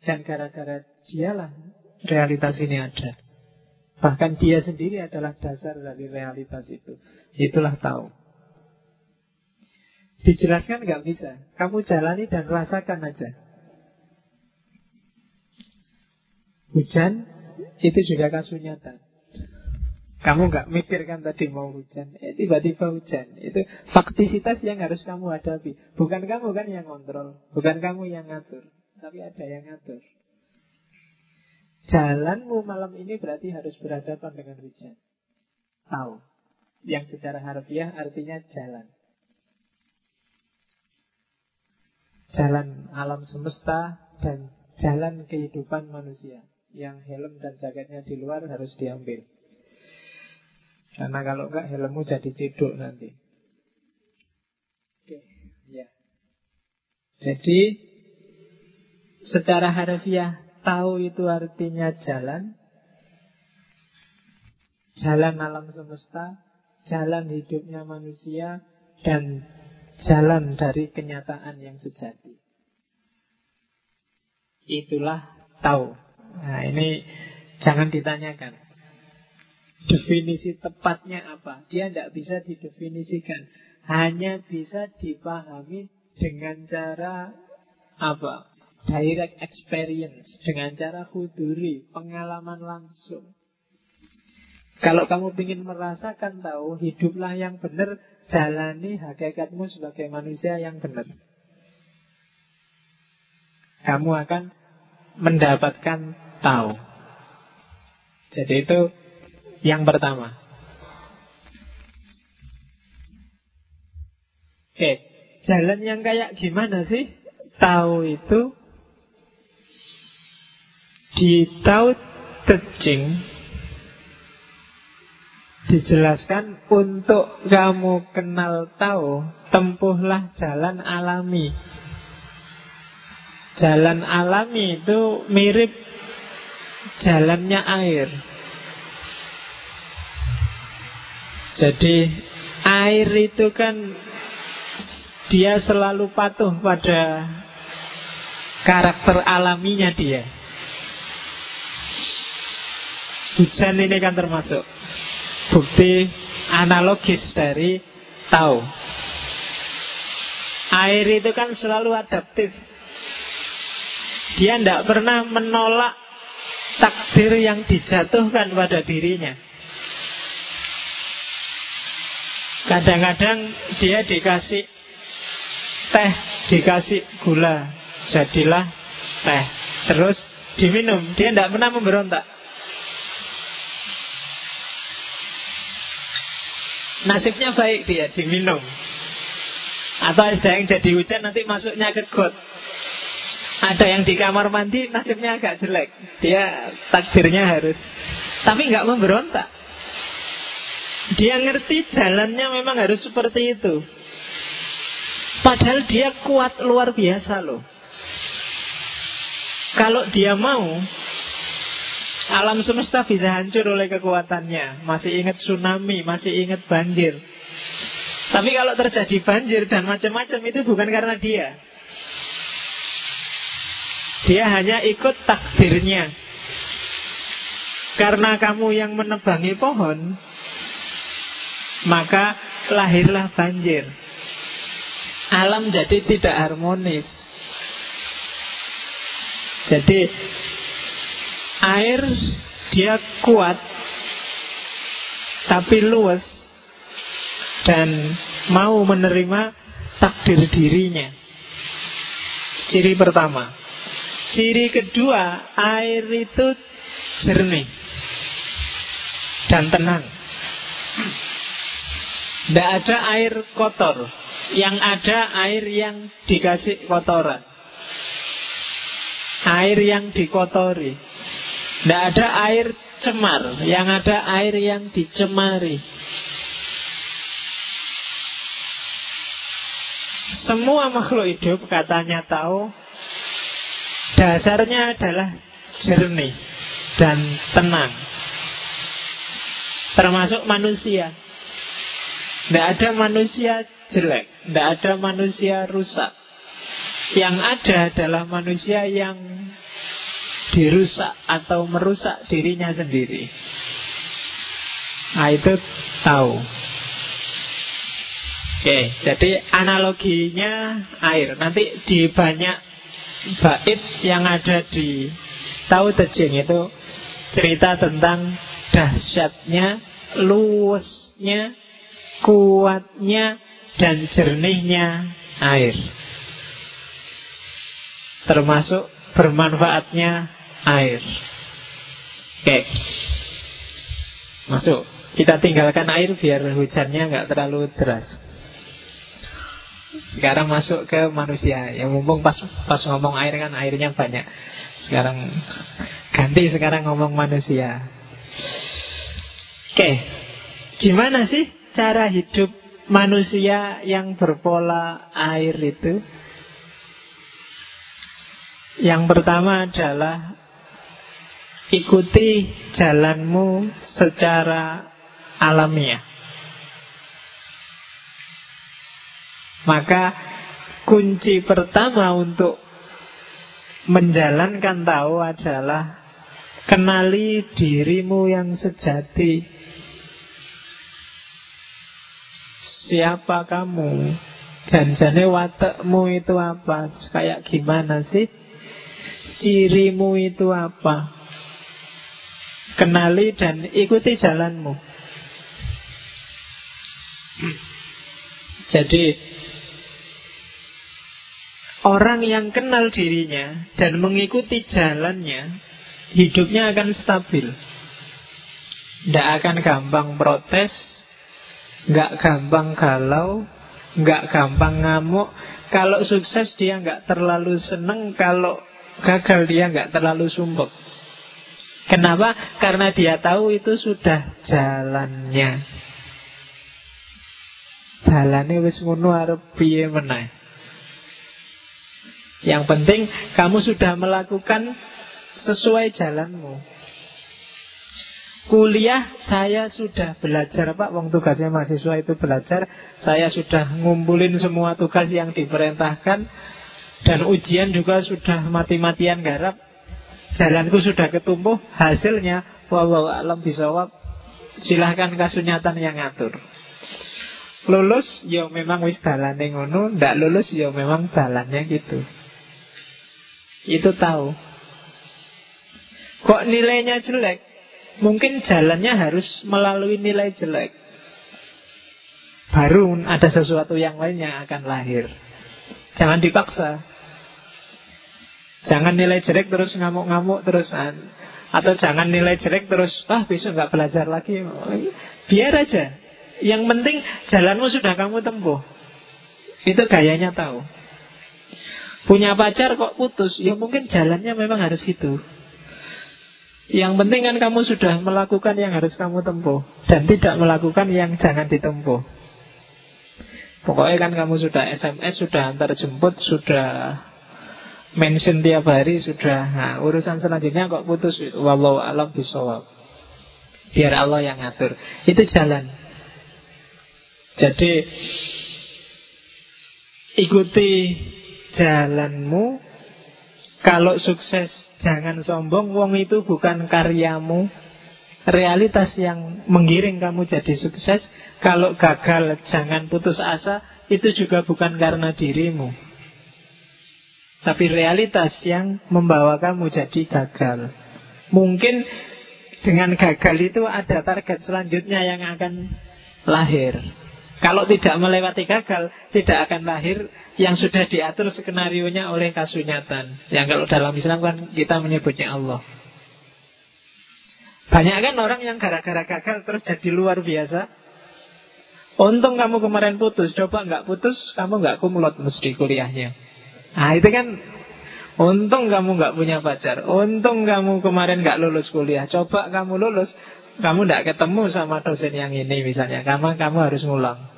S1: Dan gara-gara dialah realitas ini ada. Bahkan dia sendiri adalah dasar dari realitas itu. Itulah tahu. Dijelaskan nggak bisa. Kamu jalani dan rasakan aja. Hujan itu juga kasunyatan. Kamu nggak mikir kan tadi mau hujan, eh tiba-tiba hujan. Itu faktisitas yang harus kamu hadapi. Bukan kamu kan yang kontrol, bukan kamu yang ngatur, tapi ada yang ngatur. Jalanmu malam ini berarti harus berhadapan dengan hujan. Tahu. Yang secara harfiah artinya jalan. Jalan alam semesta dan jalan kehidupan manusia. Yang helm dan jaketnya di luar harus diambil. Karena kalau enggak helmmu jadi ceduk nanti. Oke, ya. Jadi secara harfiah tahu itu artinya jalan. Jalan alam semesta, jalan hidupnya manusia dan jalan dari kenyataan yang sejati. Itulah tahu. Nah, ini jangan ditanyakan. Definisi tepatnya apa? Dia tidak bisa didefinisikan. Hanya bisa dipahami dengan cara apa? Direct experience. Dengan cara huduri, pengalaman langsung. Kalau kamu ingin merasakan tahu, hiduplah yang benar, jalani hakikatmu sebagai manusia yang benar. Kamu akan mendapatkan tahu. Jadi itu yang pertama. Oke, jalan yang kayak gimana sih? Tahu itu di Tao Te Ching dijelaskan untuk kamu kenal tahu, tempuhlah jalan alami. Jalan alami itu mirip jalannya air. Jadi air itu kan dia selalu patuh pada karakter alaminya dia. Hujan ini kan termasuk bukti analogis dari tahu. Air itu kan selalu adaptif. Dia tidak pernah menolak takdir yang dijatuhkan pada dirinya. Kadang-kadang dia dikasih teh, dikasih gula, jadilah teh. Terus diminum, dia tidak pernah memberontak. Nasibnya baik dia diminum. Atau ada yang jadi hujan nanti masuknya ke got. Ada yang di kamar mandi nasibnya agak jelek. Dia takdirnya harus. Tapi nggak memberontak. Dia ngerti jalannya memang harus seperti itu. Padahal dia kuat luar biasa loh. Kalau dia mau, alam semesta bisa hancur oleh kekuatannya. Masih ingat tsunami, masih ingat banjir. Tapi kalau terjadi banjir dan macam-macam itu bukan karena dia. Dia hanya ikut takdirnya. Karena kamu yang menebangi pohon, maka lahirlah banjir. Alam jadi tidak harmonis. Jadi air dia kuat tapi luas dan mau menerima takdir dirinya. Ciri pertama. Ciri kedua, air itu jernih dan tenang. Tidak ada air kotor. Yang ada air yang dikasih kotoran. Air yang dikotori. Tidak ada air cemar. Yang ada air yang dicemari. Semua makhluk hidup katanya tahu Dasarnya adalah jernih dan tenang Termasuk manusia tidak ada manusia jelek, tidak ada manusia rusak. Yang ada adalah manusia yang dirusak atau merusak dirinya sendiri. Nah itu tahu. Oke, jadi analoginya air. Nanti di banyak bait yang ada di tahu tejing itu cerita tentang dahsyatnya, luasnya kuatnya dan jernihnya air. Termasuk bermanfaatnya air. Oke. Masuk. Kita tinggalkan air biar hujannya nggak terlalu deras. Sekarang masuk ke manusia. Yang mumpung pas pas ngomong air kan airnya banyak. Sekarang ganti sekarang ngomong manusia. Oke. Gimana sih cara hidup manusia yang berpola air itu? Yang pertama adalah ikuti jalanmu secara alamiah. Maka kunci pertama untuk menjalankan tahu adalah kenali dirimu yang sejati Siapa kamu? Janjane watakmu itu apa? Kayak gimana sih? Cirimu itu apa? Kenali dan ikuti jalanmu. Jadi Orang yang kenal dirinya dan mengikuti jalannya, hidupnya akan stabil. Tidak akan gampang protes, nggak gampang galau, nggak gampang ngamuk. Kalau sukses dia nggak terlalu seneng, kalau gagal dia nggak terlalu sumpek. Kenapa? Karena dia tahu itu sudah jalannya. Jalannya wis ngono arep piye meneh. Yang penting kamu sudah melakukan sesuai jalanmu. Kuliah saya sudah belajar Pak. Wong tugasnya mahasiswa itu belajar. Saya sudah ngumpulin semua tugas yang diperintahkan. Dan ujian juga sudah mati-matian garap. Jalanku sudah ketumbuh Hasilnya Wallahu alam bisawab. Silahkan kasunyatan yang ngatur. Lulus ya memang wis dalane ngono. Ndak lulus ya memang dalannya gitu. Itu tahu. Kok nilainya jelek mungkin jalannya harus melalui nilai jelek. Baru ada sesuatu yang lain yang akan lahir. Jangan dipaksa. Jangan nilai jelek terus ngamuk-ngamuk terusan. Atau jangan nilai jelek terus, ah besok nggak belajar lagi. Biar aja. Yang penting jalanmu sudah kamu tempuh. Itu gayanya tahu. Punya pacar kok putus, ya mungkin jalannya memang harus gitu. Yang penting kan kamu sudah melakukan yang harus kamu tempuh. Dan tidak melakukan yang jangan ditempuh. Pokoknya kan kamu sudah SMS, sudah antar jemput, sudah mention tiap hari, sudah. Nah, Urusan selanjutnya kok putus? Wallahu alam bisawab Biar Allah yang ngatur. Itu jalan. Jadi Ikuti jalanmu Kalau sukses Jangan sombong, wong itu bukan karyamu. Realitas yang menggiring kamu jadi sukses Kalau gagal, jangan putus asa Itu juga bukan karena dirimu. Tapi realitas yang membawa kamu jadi gagal. Mungkin dengan gagal itu ada target selanjutnya yang akan lahir kalau tidak melewati gagal, tidak akan lahir yang sudah diatur skenario-nya oleh kasunyatan. Yang kalau dalam Islam kan kita menyebutnya Allah. Banyak kan orang yang gara-gara gagal terus jadi luar biasa. Untung kamu kemarin putus, coba nggak putus, kamu nggak kumlot mesti kuliahnya. Nah itu kan Untung kamu nggak punya pacar Untung kamu kemarin nggak lulus kuliah Coba kamu lulus Kamu nggak ketemu sama dosen yang ini misalnya Kamu, kamu harus ngulang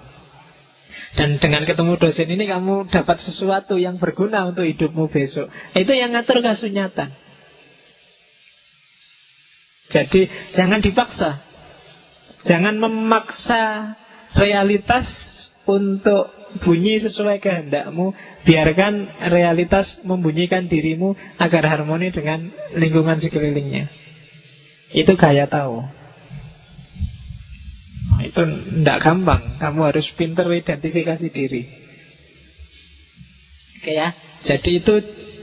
S1: dan dengan ketemu dosen ini kamu dapat sesuatu yang berguna untuk hidupmu besok. Itu yang ngatur kasunyatan. Jadi jangan dipaksa. Jangan memaksa realitas untuk bunyi sesuai kehendakmu. Biarkan realitas membunyikan dirimu agar harmoni dengan lingkungan sekelilingnya. Itu gaya tahu. Itu tidak gampang. Kamu harus pinter identifikasi diri. Oke ya. Jadi itu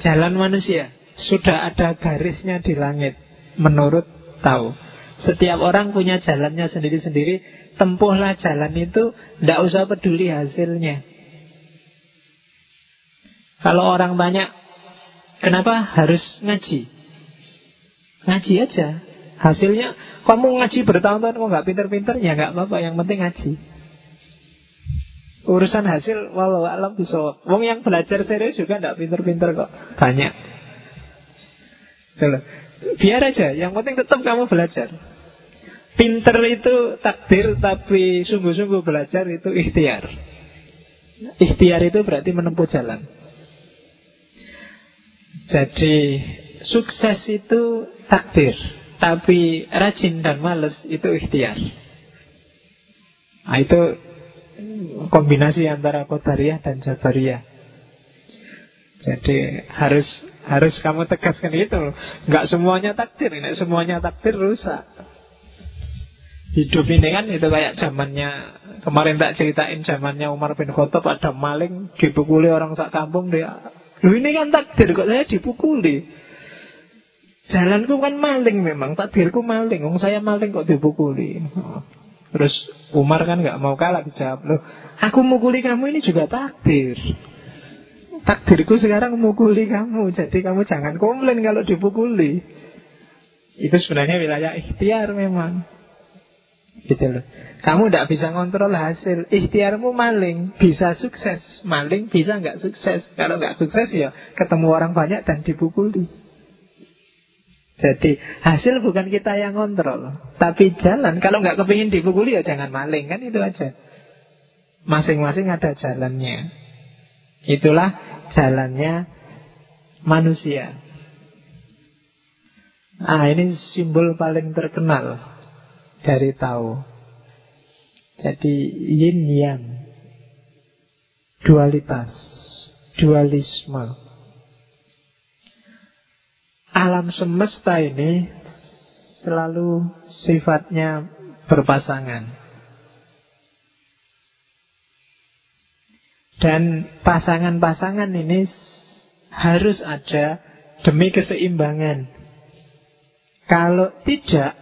S1: jalan manusia. Sudah ada garisnya di langit. Menurut tahu. Setiap orang punya jalannya sendiri-sendiri. Tempuhlah jalan itu. Tidak usah peduli hasilnya. Kalau orang banyak, kenapa harus ngaji? Ngaji aja. Hasilnya kamu ngaji bertahun-tahun kok nggak pinter-pinter ya nggak apa-apa. Yang penting ngaji. Urusan hasil walau alam bisa. Wong yang belajar serius juga nggak pinter-pinter kok. Banyak. Biar aja. Yang penting tetap kamu belajar. Pinter itu takdir tapi sungguh-sungguh belajar itu ikhtiar. Ikhtiar itu berarti menempuh jalan. Jadi sukses itu takdir. Tapi rajin dan males itu ikhtiar. Nah itu kombinasi antara Qadariyah dan Jabariyah. Jadi harus harus kamu tegaskan itu Nggak semuanya takdir Nggak semuanya takdir rusak. Hidup ini kan itu kayak zamannya Kemarin tak ceritain zamannya Umar bin Khattab Ada maling dipukuli orang sak kampung dia Lu ini kan takdir kok saya dipukuli Jalanku kan maling memang, takdirku maling. Wong saya maling kok dipukuli. Terus Umar kan nggak mau kalah dijawab loh. Aku mukuli kamu ini juga takdir. Takdirku sekarang mukuli kamu, jadi kamu jangan komplain kalau dipukuli. Itu sebenarnya wilayah ikhtiar memang. Gitu loh. Kamu tidak bisa ngontrol hasil Ikhtiarmu maling Bisa sukses Maling bisa nggak sukses Kalau nggak sukses ya ketemu orang banyak dan dipukuli Jadi hasil bukan kita yang kontrol, tapi jalan. Kalau nggak kepingin dipukuli ya jangan maling kan itu aja. Masing-masing ada jalannya. Itulah jalannya manusia. Ah ini simbol paling terkenal dari Tao. Jadi yin yang, dualitas, dualisme. Alam semesta ini selalu sifatnya berpasangan. Dan pasangan-pasangan ini harus ada demi keseimbangan. Kalau tidak,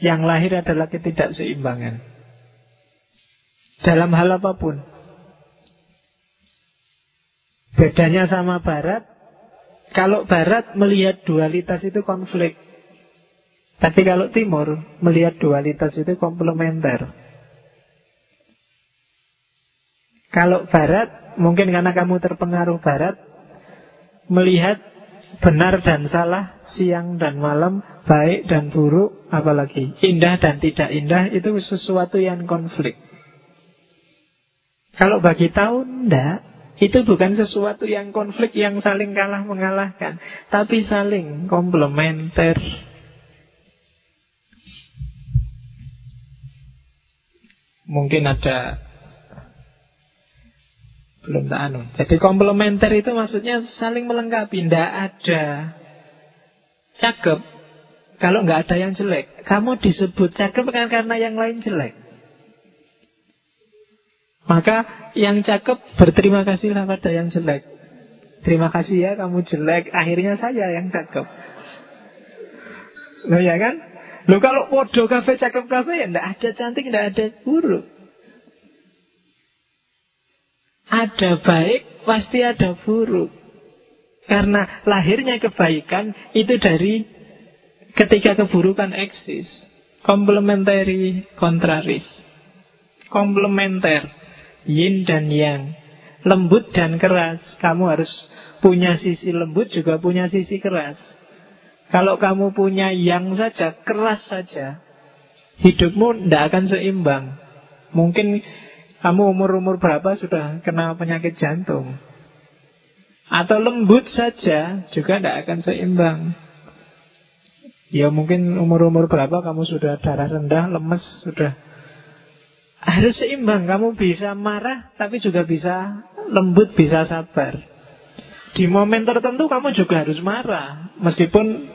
S1: yang lahir adalah ketidakseimbangan. Dalam hal apa pun. Bedanya sama Barat, kalau barat melihat dualitas itu konflik. Tapi kalau timur melihat dualitas itu komplementer. Kalau barat, mungkin karena kamu terpengaruh barat, melihat benar dan salah, siang dan malam, baik dan buruk, apalagi indah dan tidak indah, itu sesuatu yang konflik. Kalau bagi tahun, enggak. Itu bukan sesuatu yang konflik yang saling kalah mengalahkan, tapi saling komplementer. Mungkin ada belum tak anu. Jadi komplementer itu maksudnya saling melengkapi, tidak ada cakep kalau nggak ada yang jelek. Kamu disebut cakep kan karena yang lain jelek. Maka yang cakep berterima kasihlah pada yang jelek. Terima kasih ya kamu jelek, akhirnya saya yang cakep. Loh ya kan? Loh kalau podo kafe cakep kafe ya ndak ada cantik, ndak ada buruk. Ada baik, pasti ada buruk. Karena lahirnya kebaikan itu dari ketika keburukan eksis. Komplementari kontraris. Komplementer. Yin dan yang. Lembut dan keras. Kamu harus punya sisi lembut juga punya sisi keras. Kalau kamu punya yang saja Keras saja Hidupmu tidak akan seimbang. Mungkin kamu umur-umur berapa sudah kena penyakit jantung. Atau lembut saja juga tidak akan seimbang. Ya mungkin umur-umur berapa kamu sudah darah rendah, lemes, sudah harus seimbang, kamu bisa marah tapi juga bisa lembut, bisa sabar. Di momen tertentu kamu juga harus marah, meskipun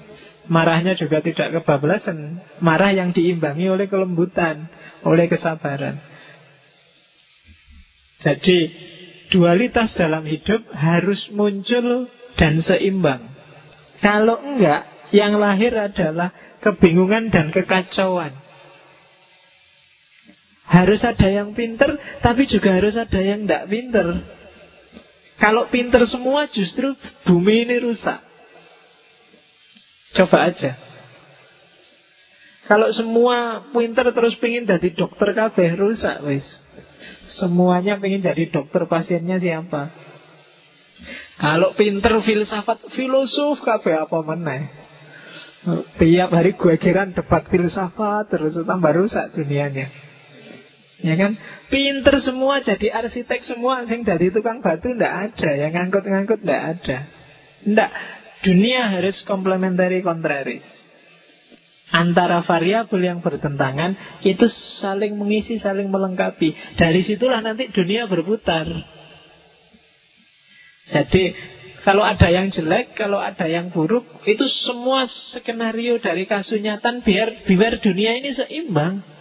S1: marahnya juga tidak kebablasan. Marah yang diimbangi oleh kelembutan, oleh kesabaran. Jadi dualitas dalam hidup harus muncul dan seimbang. Kalau enggak, yang lahir adalah kebingungan dan kekacauan. Harus ada yang pinter, tapi juga harus ada yang tidak pinter. Kalau pinter semua justru bumi ini rusak. Coba aja. Kalau semua pinter terus pingin jadi dokter kabeh rusak wis. Semuanya pingin jadi dokter pasiennya siapa? Kalau pinter filsafat filosof kabeh apa meneh? Tiap hari gue kiran debat filsafat terus tambah rusak dunianya. Ya kan? Pinter semua jadi arsitek semua Yang dari tukang batu ndak ada. Yang ngangkut-ngangkut ndak ada. Ndak. Dunia harus komplementari kontraris. Antara variabel yang bertentangan Itu saling mengisi, saling melengkapi. Dari situlah nanti dunia berputar. Jadi Kalau ada yang jelek, kalau ada yang buruk Itu semua skenario dari kasunyatan Biar, biar dunia ini seimbang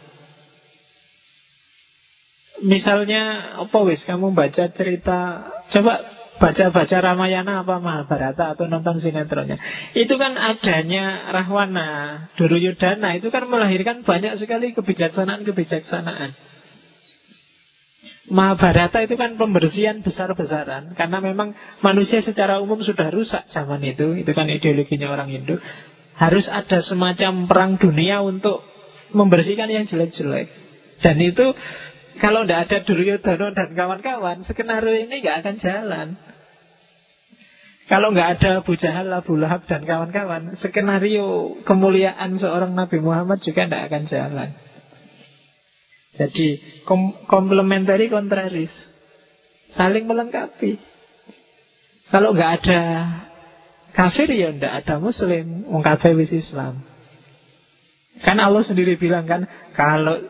S1: Misalnya apa wis kamu baca cerita coba baca-baca Ramayana apa Mahabharata atau nonton sinetronnya. Itu kan adanya Rahwana, Duryudana itu kan melahirkan banyak sekali kebijaksanaan-kebijaksanaan. Mahabharata itu kan pembersihan besar-besaran Karena memang manusia secara umum sudah rusak zaman itu Itu kan ideologinya orang Hindu Harus ada semacam perang dunia untuk membersihkan yang jelek-jelek Dan itu kalau tidak ada Duryodhana dan kawan-kawan, skenario ini nggak akan jalan. Kalau nggak ada Abu Jahal, Abu Lahab dan kawan-kawan, skenario kemuliaan seorang Nabi Muhammad juga tidak akan jalan. Jadi kom komplementari kontraris, saling melengkapi. Kalau nggak ada kafir ya ndak ada Muslim, wong kafir wis Islam. Kan Allah sendiri bilang kan, kalau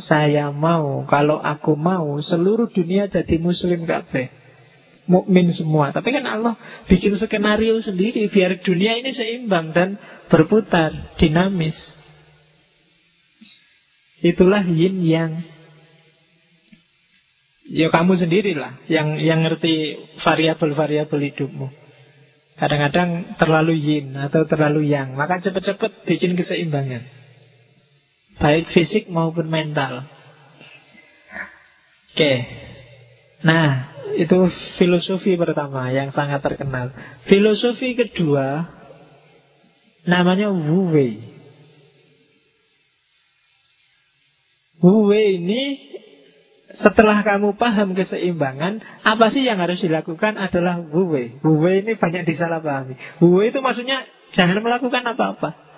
S1: saya mau, kalau aku mau, seluruh dunia jadi Muslim kabeh mukmin semua. Tapi kan Allah bikin skenario sendiri biar dunia ini seimbang dan berputar, dinamis. Itulah yin yang Ya kamu sendirilah yang yang ngerti variabel-variabel hidupmu. Kadang-kadang terlalu yin atau terlalu yang, maka cepet-cepet bikin keseimbangan. Baik fisik maupun mental. Oke. Nah, itu filosofi pertama yang sangat terkenal. Filosofi kedua namanya Wu Wei. Wu Wei ini setelah kamu paham keseimbangan, apa sih yang harus dilakukan adalah Wu Wei. Wu Wei ini banyak disalahpahami. Wu Wei itu maksudnya jangan melakukan apa-apa.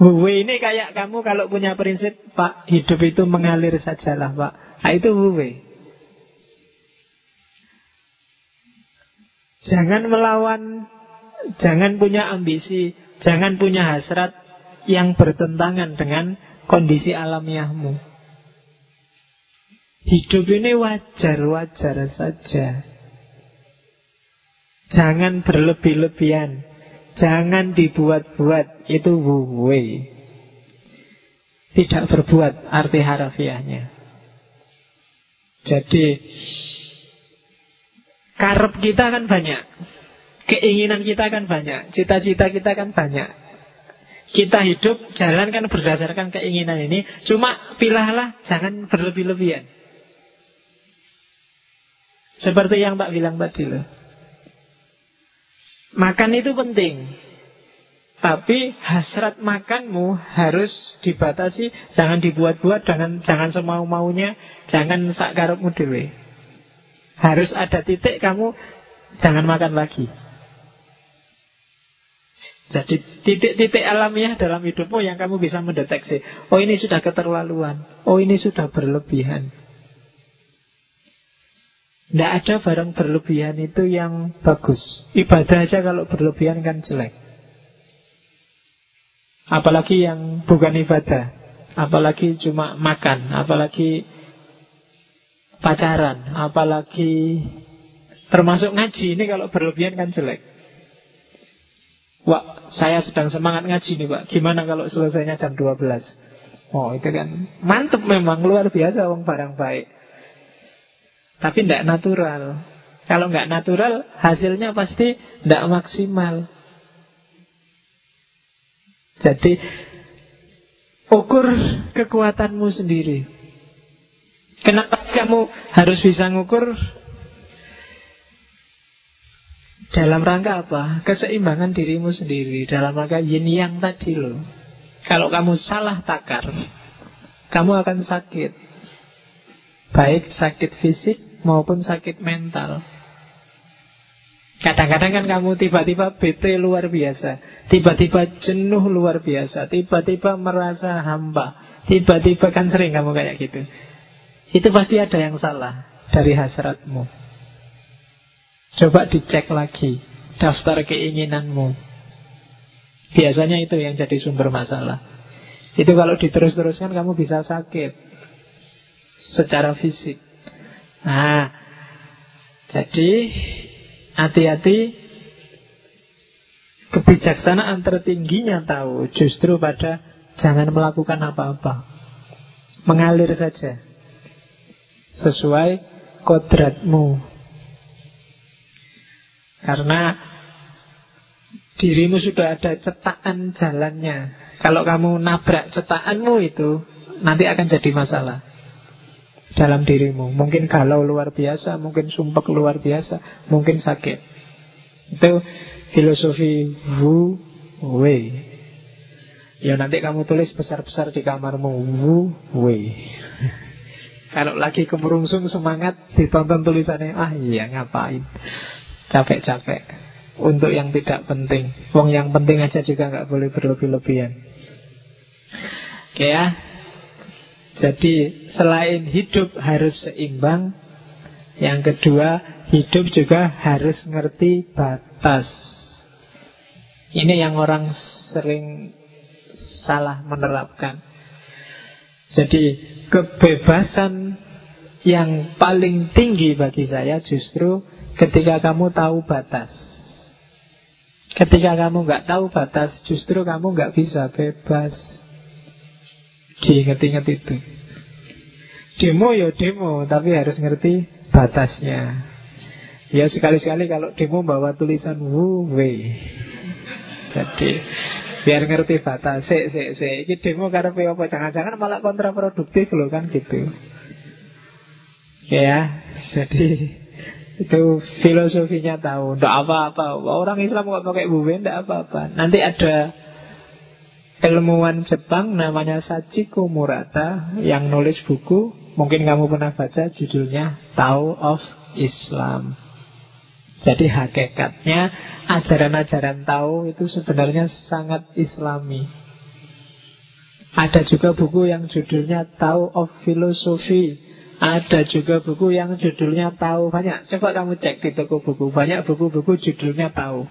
S1: Wu Wei ini kayak kamu kalau punya prinsip, Pak, hidup itu mengalir sajalah, Pak. Nah, itu Wu Wei. Jangan melawan, jangan punya ambisi, jangan punya hasrat yang bertentangan dengan kondisi alamiahmu. Hidup ini wajar-wajar saja. Jangan berlebih-lebihan. Jangan dibuat-buat. Itu wuwe. Tidak berbuat arti harafiahnya. Jadi Karep kita kan banyak. Keinginan kita kan banyak. Cita-cita kita kan banyak. Kita hidup jalan kan berdasarkan keinginan ini. Cuma pilahlah jangan berlebih-lebihan. Seperti yang tak bilang tadi loh. Makan itu penting. Tapi hasrat makanmu harus dibatasi, jangan dibuat-buat, jangan jangan semau-maunya, jangan sak karepmu dewe. Harus ada titik kamu jangan makan lagi. Jadi titik-titik alamiah dalam hidupmu yang kamu bisa mendeteksi. Oh ini sudah keterlaluan. Oh ini sudah berlebihan. Tidak ada barang berlebihan itu yang bagus. Ibadah aja kalau berlebihan kan jelek. Apalagi yang bukan ibadah. Apalagi cuma makan. Apalagi pacaran, apalagi termasuk ngaji ini kalau berlebihan kan jelek. Wah, saya sedang semangat ngaji nih Pak. Gimana kalau selesainya jam 12? Oh, itu kan mantep memang luar biasa wong barang baik. Tapi tidak natural. Kalau nggak natural, hasilnya pasti tidak maksimal. Jadi ukur kekuatanmu sendiri. Kenapa kamu harus bisa ngukur dalam rangka apa? Keseimbangan dirimu sendiri dalam rangka yin yang tadi loh. Kalau kamu salah takar, kamu akan sakit. Baik sakit fisik maupun sakit mental. Kadang-kadang kan kamu tiba-tiba bete luar biasa Tiba-tiba jenuh luar biasa Tiba-tiba merasa hamba Tiba-tiba kan sering kamu kayak gitu itu pasti ada yang salah dari hasratmu. Coba dicek lagi daftar keinginanmu. Biasanya itu yang jadi sumber masalah. Itu kalau diterus-teruskan kamu bisa sakit secara fisik. Nah, jadi hati-hati kebijaksanaan tertingginya tahu justru pada jangan melakukan apa-apa. Mengalir saja sesuai kodratmu. Karena dirimu sudah ada cetakan jalannya. Kalau kamu nabrak cetakanmu itu, nanti akan jadi masalah dalam dirimu. Mungkin galau luar biasa, mungkin sumpek luar biasa, mungkin sakit. Itu filosofi Wu Wei. Ya nanti kamu tulis besar-besar di kamarmu Wu Wei. Kalau lagi kemerungsung semangat ditonton tulisannya, ah iya ngapain? Capek-capek. Untuk yang tidak penting. Wong yang penting aja juga nggak boleh berlebih-lebihan. Oke ya. Jadi selain hidup harus seimbang, yang kedua hidup juga harus ngerti batas. Ini yang orang sering salah menerapkan. Jadi kebebasan yang paling tinggi bagi saya justru ketika kamu tahu batas. Ketika kamu nggak tahu batas, justru kamu nggak bisa bebas. Diinget-inget itu. Demo ya demo, tapi harus ngerti batasnya. Ya sekali-sekali kalau demo bawa tulisan wu wei. Jadi biar ngerti batas. Se se se. Ini demo karena apa? Jangan-jangan malah kontraproduktif loh kan gitu. Ya, jadi itu filosofinya tahu. Tidak apa-apa. Orang Islam kok pakai buwe, tidak apa-apa. Nanti ada ilmuwan Jepang namanya Sachiko Murata yang nulis buku. Mungkin kamu pernah baca judulnya Tao of Islam. Jadi hakikatnya ajaran-ajaran Tao itu sebenarnya sangat islami. Ada juga buku yang judulnya Tao of Philosophy. Ada juga buku yang judulnya Tao. Banyak. Coba kamu cek di toko buku. Banyak buku-buku judulnya Tao.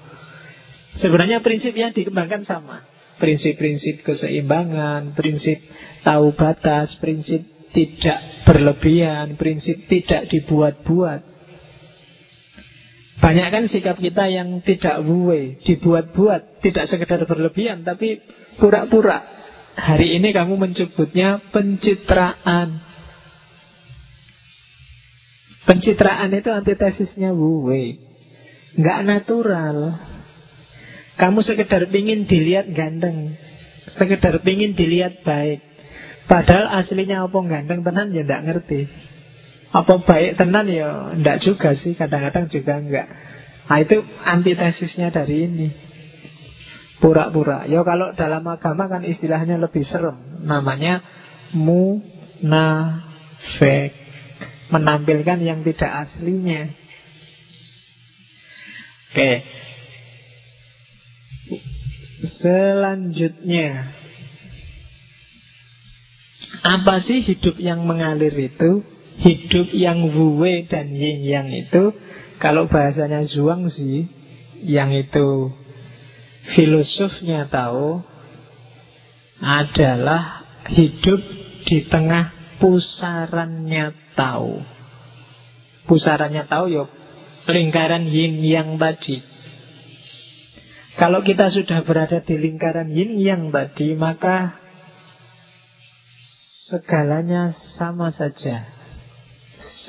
S1: Sebenarnya prinsip yang dikembangkan sama. Prinsip-prinsip keseimbangan, prinsip tahu batas, prinsip tidak berlebihan, prinsip tidak dibuat-buat. Banyak kan sikap kita yang tidak buwe, dibuat-buat, tidak sekedar berlebihan, tapi pura-pura. Hari ini kamu menyebutnya pencitraan. Pencitraan itu antitesisnya buwe. Nggak natural. Kamu sekedar pingin dilihat ganteng. Sekedar pingin dilihat baik. Padahal aslinya apa ganteng tenan ya nggak ngerti. Apa baik tenan ya enggak juga sih, kadang-kadang juga enggak. Nah itu antitesisnya dari ini. Pura-pura. Ya kalau dalam agama kan istilahnya lebih serem. Namanya munafik. Menampilkan yang tidak aslinya. Oke. Selanjutnya. Apa sih hidup yang mengalir itu? hidup yang wuwe dan yin yang itu kalau bahasanya Zuang sih yang itu filosofnya tahu adalah hidup di tengah pusarannya tahu. Pusarannya tahu yuk lingkaran yin yang tadi. Kalau kita sudah berada di lingkaran yin yang tadi, maka segalanya sama saja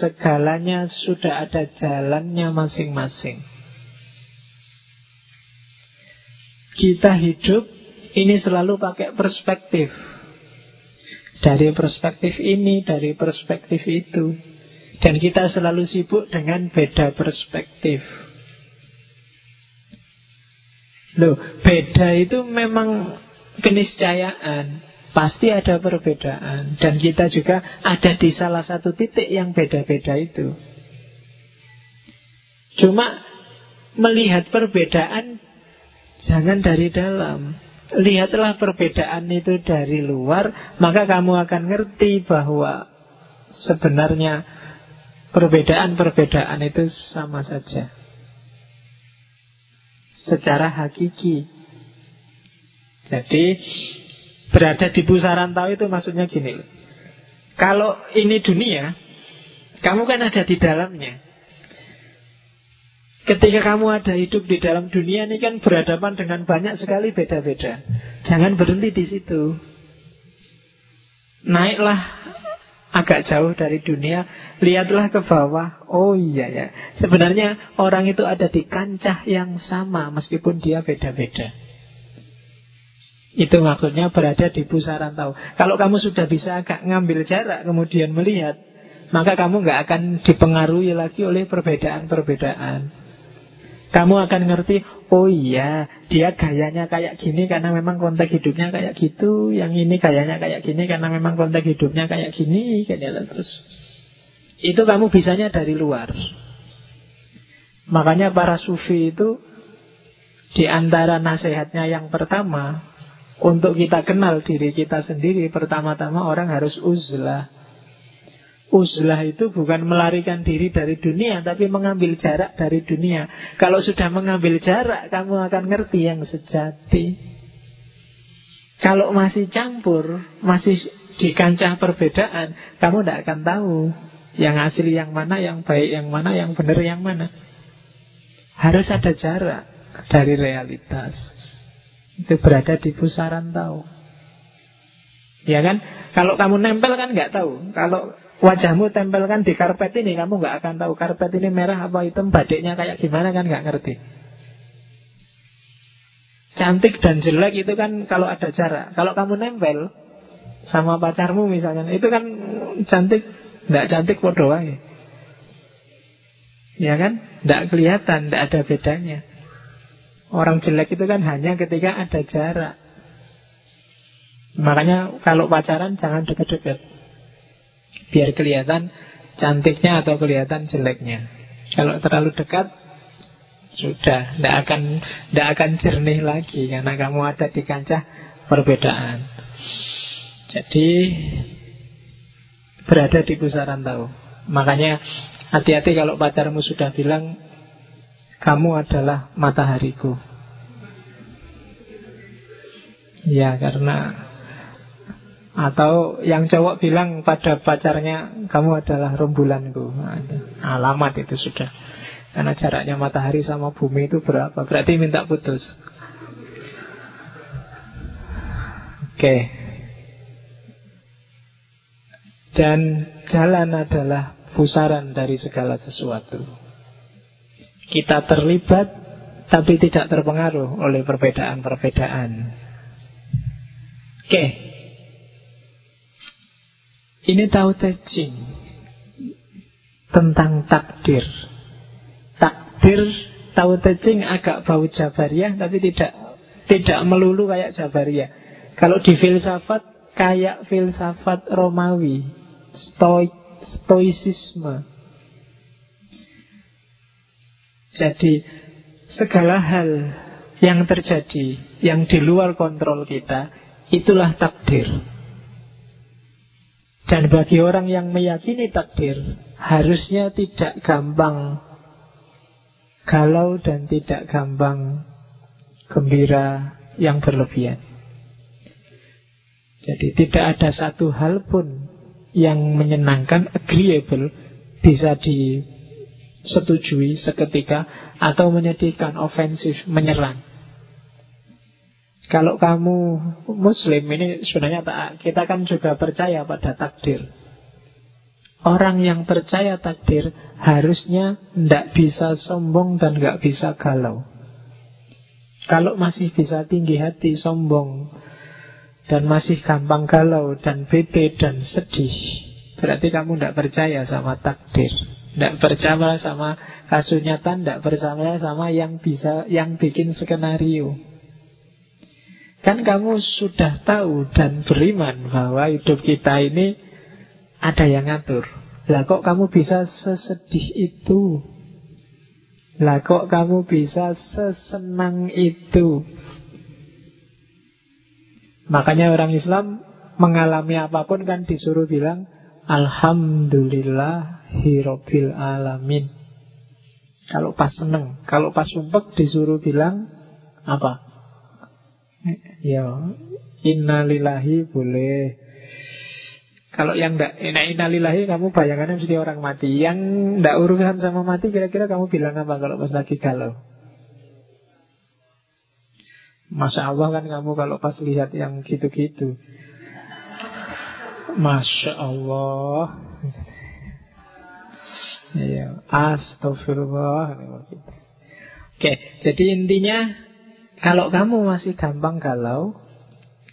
S1: segalanya sudah ada jalannya masing-masing. Kita hidup ini selalu pakai perspektif. Dari perspektif ini, dari perspektif itu. Dan kita selalu sibuk dengan beda perspektif. Loh, beda itu memang keniscayaan. Pasti ada perbedaan. Dan kita juga ada di salah satu titik yang beda-beda itu. Cuma melihat perbedaan Jangan dari dalam. Lihatlah perbedaan itu dari luar Maka kamu akan ngerti bahwa Sebenarnya Perbedaan-perbedaan itu sama saja Secara hakiki Jadi Berada di pusaran tahu itu maksudnya gini Kalau ini dunia Kamu kan ada di dalamnya Ketika kamu ada hidup di dalam dunia ini kan berhadapan dengan banyak sekali beda-beda. Jangan berhenti di situ. Naiklah agak jauh dari dunia, lihatlah ke bawah. Oh iya ya, sebenarnya orang itu ada di kancah yang sama meskipun dia beda-beda. Itu maksudnya berada di pusaran tahu. Kalau kamu sudah bisa agak ngambil jarak kemudian melihat, maka kamu nggak akan dipengaruhi lagi oleh perbedaan-perbedaan. Kamu akan ngerti, oh iya, dia gayanya kayak gini karena memang konteks hidupnya kayak gitu. Yang ini gayanya kayak gini karena memang konteks hidupnya kayak gini. Kayak terus. Itu kamu bisanya dari luar. Makanya para sufi itu di antara nasihatnya yang pertama untuk kita kenal diri kita sendiri, pertama-tama orang harus uzlah. Uzlah itu bukan melarikan diri dari dunia Tapi mengambil jarak dari dunia. Kalau sudah mengambil jarak Kamu akan ngerti yang sejati. Kalau masih campur Masih di kancah perbedaan Kamu tidak akan tahu Yang asli yang mana, yang baik yang mana Yang benar yang mana. Harus ada jarak Dari realitas. Itu berada di pusaran tahu. Ya kan? Kalau kamu nempel kan nggak tahu. Kalau Wajahmu tempelkan di karpet ini Kamu nggak akan tahu karpet ini merah apa hitam Badiknya kayak gimana kan nggak ngerti. Cantik dan jelek itu kan kalau ada jarak. Kalau kamu nempel Sama pacarmu misalnya Itu kan cantik. Nggak cantik bodoh Ya kan? Nggak kelihatan, nggak ada bedanya. Orang jelek itu kan hanya ketika ada jarak. Makanya kalau pacaran jangan deket-deket Biar kelihatan cantiknya atau kelihatan jeleknya. Kalau terlalu dekat sudah tidak akan tidak akan jernih lagi karena kamu ada di kancah perbedaan. Jadi berada di pusaran tahu. Makanya hati-hati kalau pacarmu sudah bilang kamu adalah matahariku. Ya karena atau yang cowok bilang pada pacarnya Kamu adalah rembulanku. Nah, Alamat itu sudah. Karena jaraknya matahari sama bumi itu berapa? Berarti minta putus. Oke. Dan jalan adalah pusaran dari segala sesuatu. Kita terlibat Tapi tidak terpengaruh oleh perbedaan-perbedaan. Oke ini tahu teaching tentang takdir. Takdir tahu teaching agak bau Jabariyah tapi tidak tidak melulu kayak Jabariyah. Kalau di filsafat kayak filsafat Romawi, stoik, stoicisme. Jadi segala hal yang terjadi yang di luar kontrol kita itulah takdir. Dan bagi orang yang meyakini takdir Harusnya tidak gampang Galau dan tidak gampang Gembira yang berlebihan. Jadi tidak ada satu hal pun Yang menyenangkan Agreeable Bisa disetujui seketika Atau menyedihkan ofensif Menyerang kalau kamu muslim ini sebenarnya tak, kita kan juga percaya pada takdir. Orang yang percaya takdir harusnya tidak bisa sombong dan nggak bisa galau. Kalau masih bisa tinggi hati, sombong, dan masih gampang galau dan bete dan sedih, berarti kamu tidak percaya sama takdir. Tidak percaya sama kasunyatan, tidak percaya sama yang bisa, yang bikin skenario. Kan kamu sudah tahu dan beriman bahwa hidup kita ini ada yang ngatur. Lah kok kamu bisa sesedih itu? Lah kok kamu bisa sesenang itu? Makanya orang Islam mengalami apa pun kan disuruh bilang Alhamdulillah hirobil alamin. Kalau pas seneng, kalau pas sumpek disuruh bilang apa? Ya, innalillahi boleh. Kalau yang enggak enak innalillahi kamu bayangannya mesti orang mati. Yang enggak urusan sama mati kira-kira kamu bilang apa kalau pas lagi galau? Masya Allah kan kamu kalau pas lihat yang gitu-gitu. Masya Allah. Ya, astagfirullah. Oke, jadi intinya kalau kamu masih gampang galau,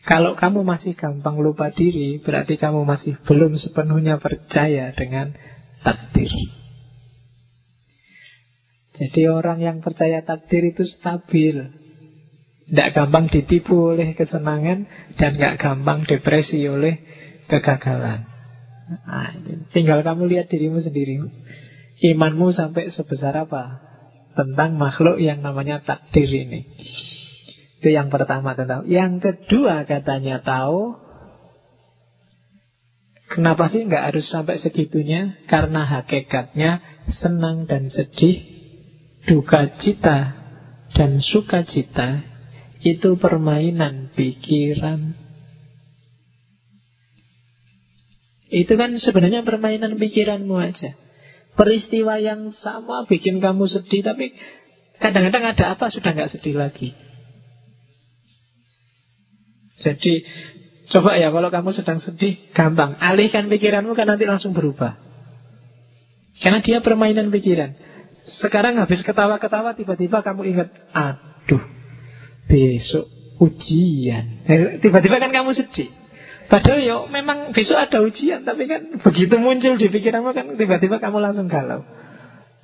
S1: kalau kamu masih gampang lupa diri, berarti kamu masih belum sepenuhnya percaya dengan takdir. Jadi orang yang percaya takdir itu stabil. Tidak gampang ditipu oleh kesenangan dan tidak gampang depresi oleh kegagalan. Nah, tinggal kamu lihat dirimu sendiri. Imanmu sampai sebesar apa tentang makhluk yang namanya takdir ini. Itu yang pertama tentang. Yang kedua katanya tahu Kenapa sih nggak harus sampai segitunya? Karena hakikatnya senang dan sedih, duka cita dan sukacita itu permainan pikiran. Itu kan sebenarnya permainan pikiranmu aja. Peristiwa yang sama bikin kamu sedih, tapi kadang-kadang ada apa sudah nggak sedih lagi. Jadi Coba ya kalau kamu sedang sedih, gampang. Alihkan pikiranmu kan nanti langsung berubah. Karena dia permainan pikiran. Sekarang habis ketawa-ketawa tiba-tiba kamu ingat, aduh, besok ujian. Eh, tiba-tiba kan kamu sedih. Padahal ya memang besok ada ujian, tapi kan begitu muncul di pikiranmu kan tiba-tiba kamu langsung galau.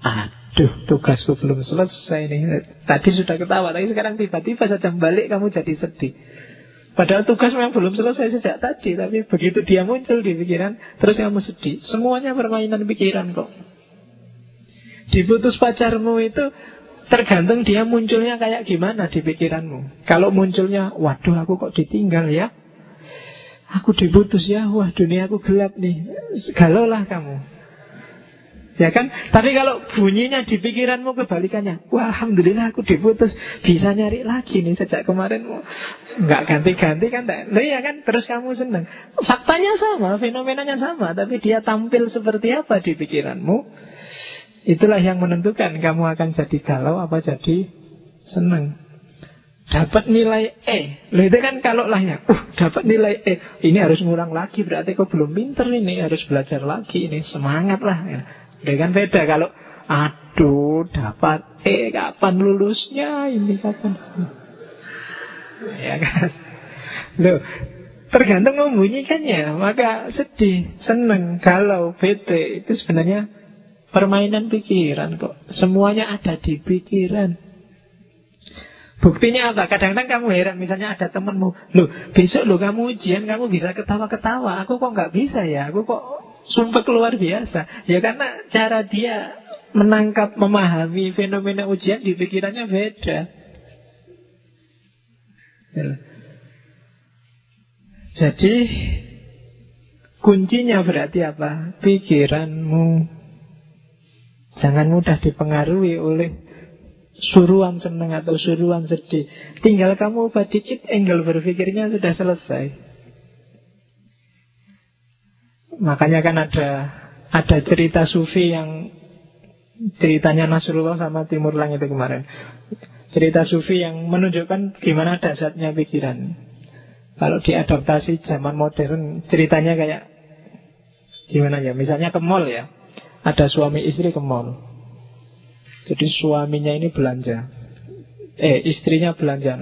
S1: Aduh, tugasku belum selesai nih. Tadi sudah ketawa, tapi sekarang tiba-tiba saja balik kamu jadi sedih. Padahal tugas memang belum selesai sejak tadi Tapi begitu dia muncul di pikiran Terus kamu sedih. Semuanya permainan pikiran kok. Diputus pacarmu itu Tergantung dia munculnya kayak gimana di pikiranmu. Kalau munculnya Waduh aku kok ditinggal ya? Aku diputus ya? Wah dunia aku gelap nih. Galau lah kamu Ya kan? Tapi kalau bunyinya di pikiranmu kebalikannya. Wah, alhamdulillah aku diputus. Bisa nyari lagi nih sejak kemarin. Nggak ganti-ganti kan? Nah, ya kan? Terus kamu seneng. Faktanya sama, fenomenanya sama. Tapi dia tampil seperti apa di pikiranmu. Itulah yang menentukan kamu akan jadi galau apa jadi seneng. Dapat nilai E Loh itu kan kalau lahnya uh, Dapat nilai E Ini harus ngulang lagi Berarti kok belum pinter ini Harus belajar lagi ini Semangat lah ya. Ya kan beda kalau aduh dapat eh kapan lulusnya ini kapan? Ya kan? Loh, tergantung membunyikannya maka sedih seneng galau bete itu sebenarnya permainan pikiran kok. Semuanya ada di pikiran. Buktinya apa? Kadang-kadang kamu heran, misalnya ada temenmu, loh besok lo kamu ujian, kamu bisa ketawa-ketawa, aku kok nggak bisa ya, aku kok Sumpah luar biasa. Ya karena cara dia menangkap, memahami fenomena ujian di pikirannya beda. Ya. Jadi kuncinya berarti apa? Pikiranmu. Jangan mudah dipengaruhi oleh suruhan senang atau suruhan sedih. Tinggal kamu ubah dikit, angle berpikirnya sudah selesai. Makanya kan ada ada cerita sufi yang ceritanya Nasrullah sama Timur Lang itu kemarin. Cerita sufi yang menunjukkan gimana dasarnya pikiran. Kalau diadaptasi zaman modern ceritanya kayak gimana ya? Misalnya ke mall ya. Ada suami istri ke mall. Jadi suaminya ini belanja. Eh, istrinya belanja.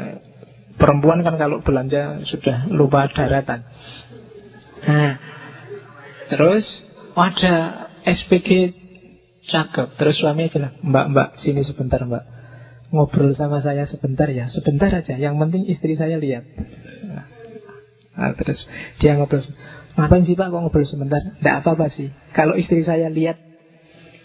S1: Perempuan kan kalau belanja sudah lupa daratan. Nah, Terus ada SPG cakep. Terus suami bilang, mbak, mbak, sini sebentar mbak. Ngobrol sama saya sebentar ya. Sebentar aja, yang penting istri saya lihat. Nah, terus dia ngobrol. Ngapain sih pak kok ngobrol sebentar? Tidak apa-apa sih. Kalau istri saya lihat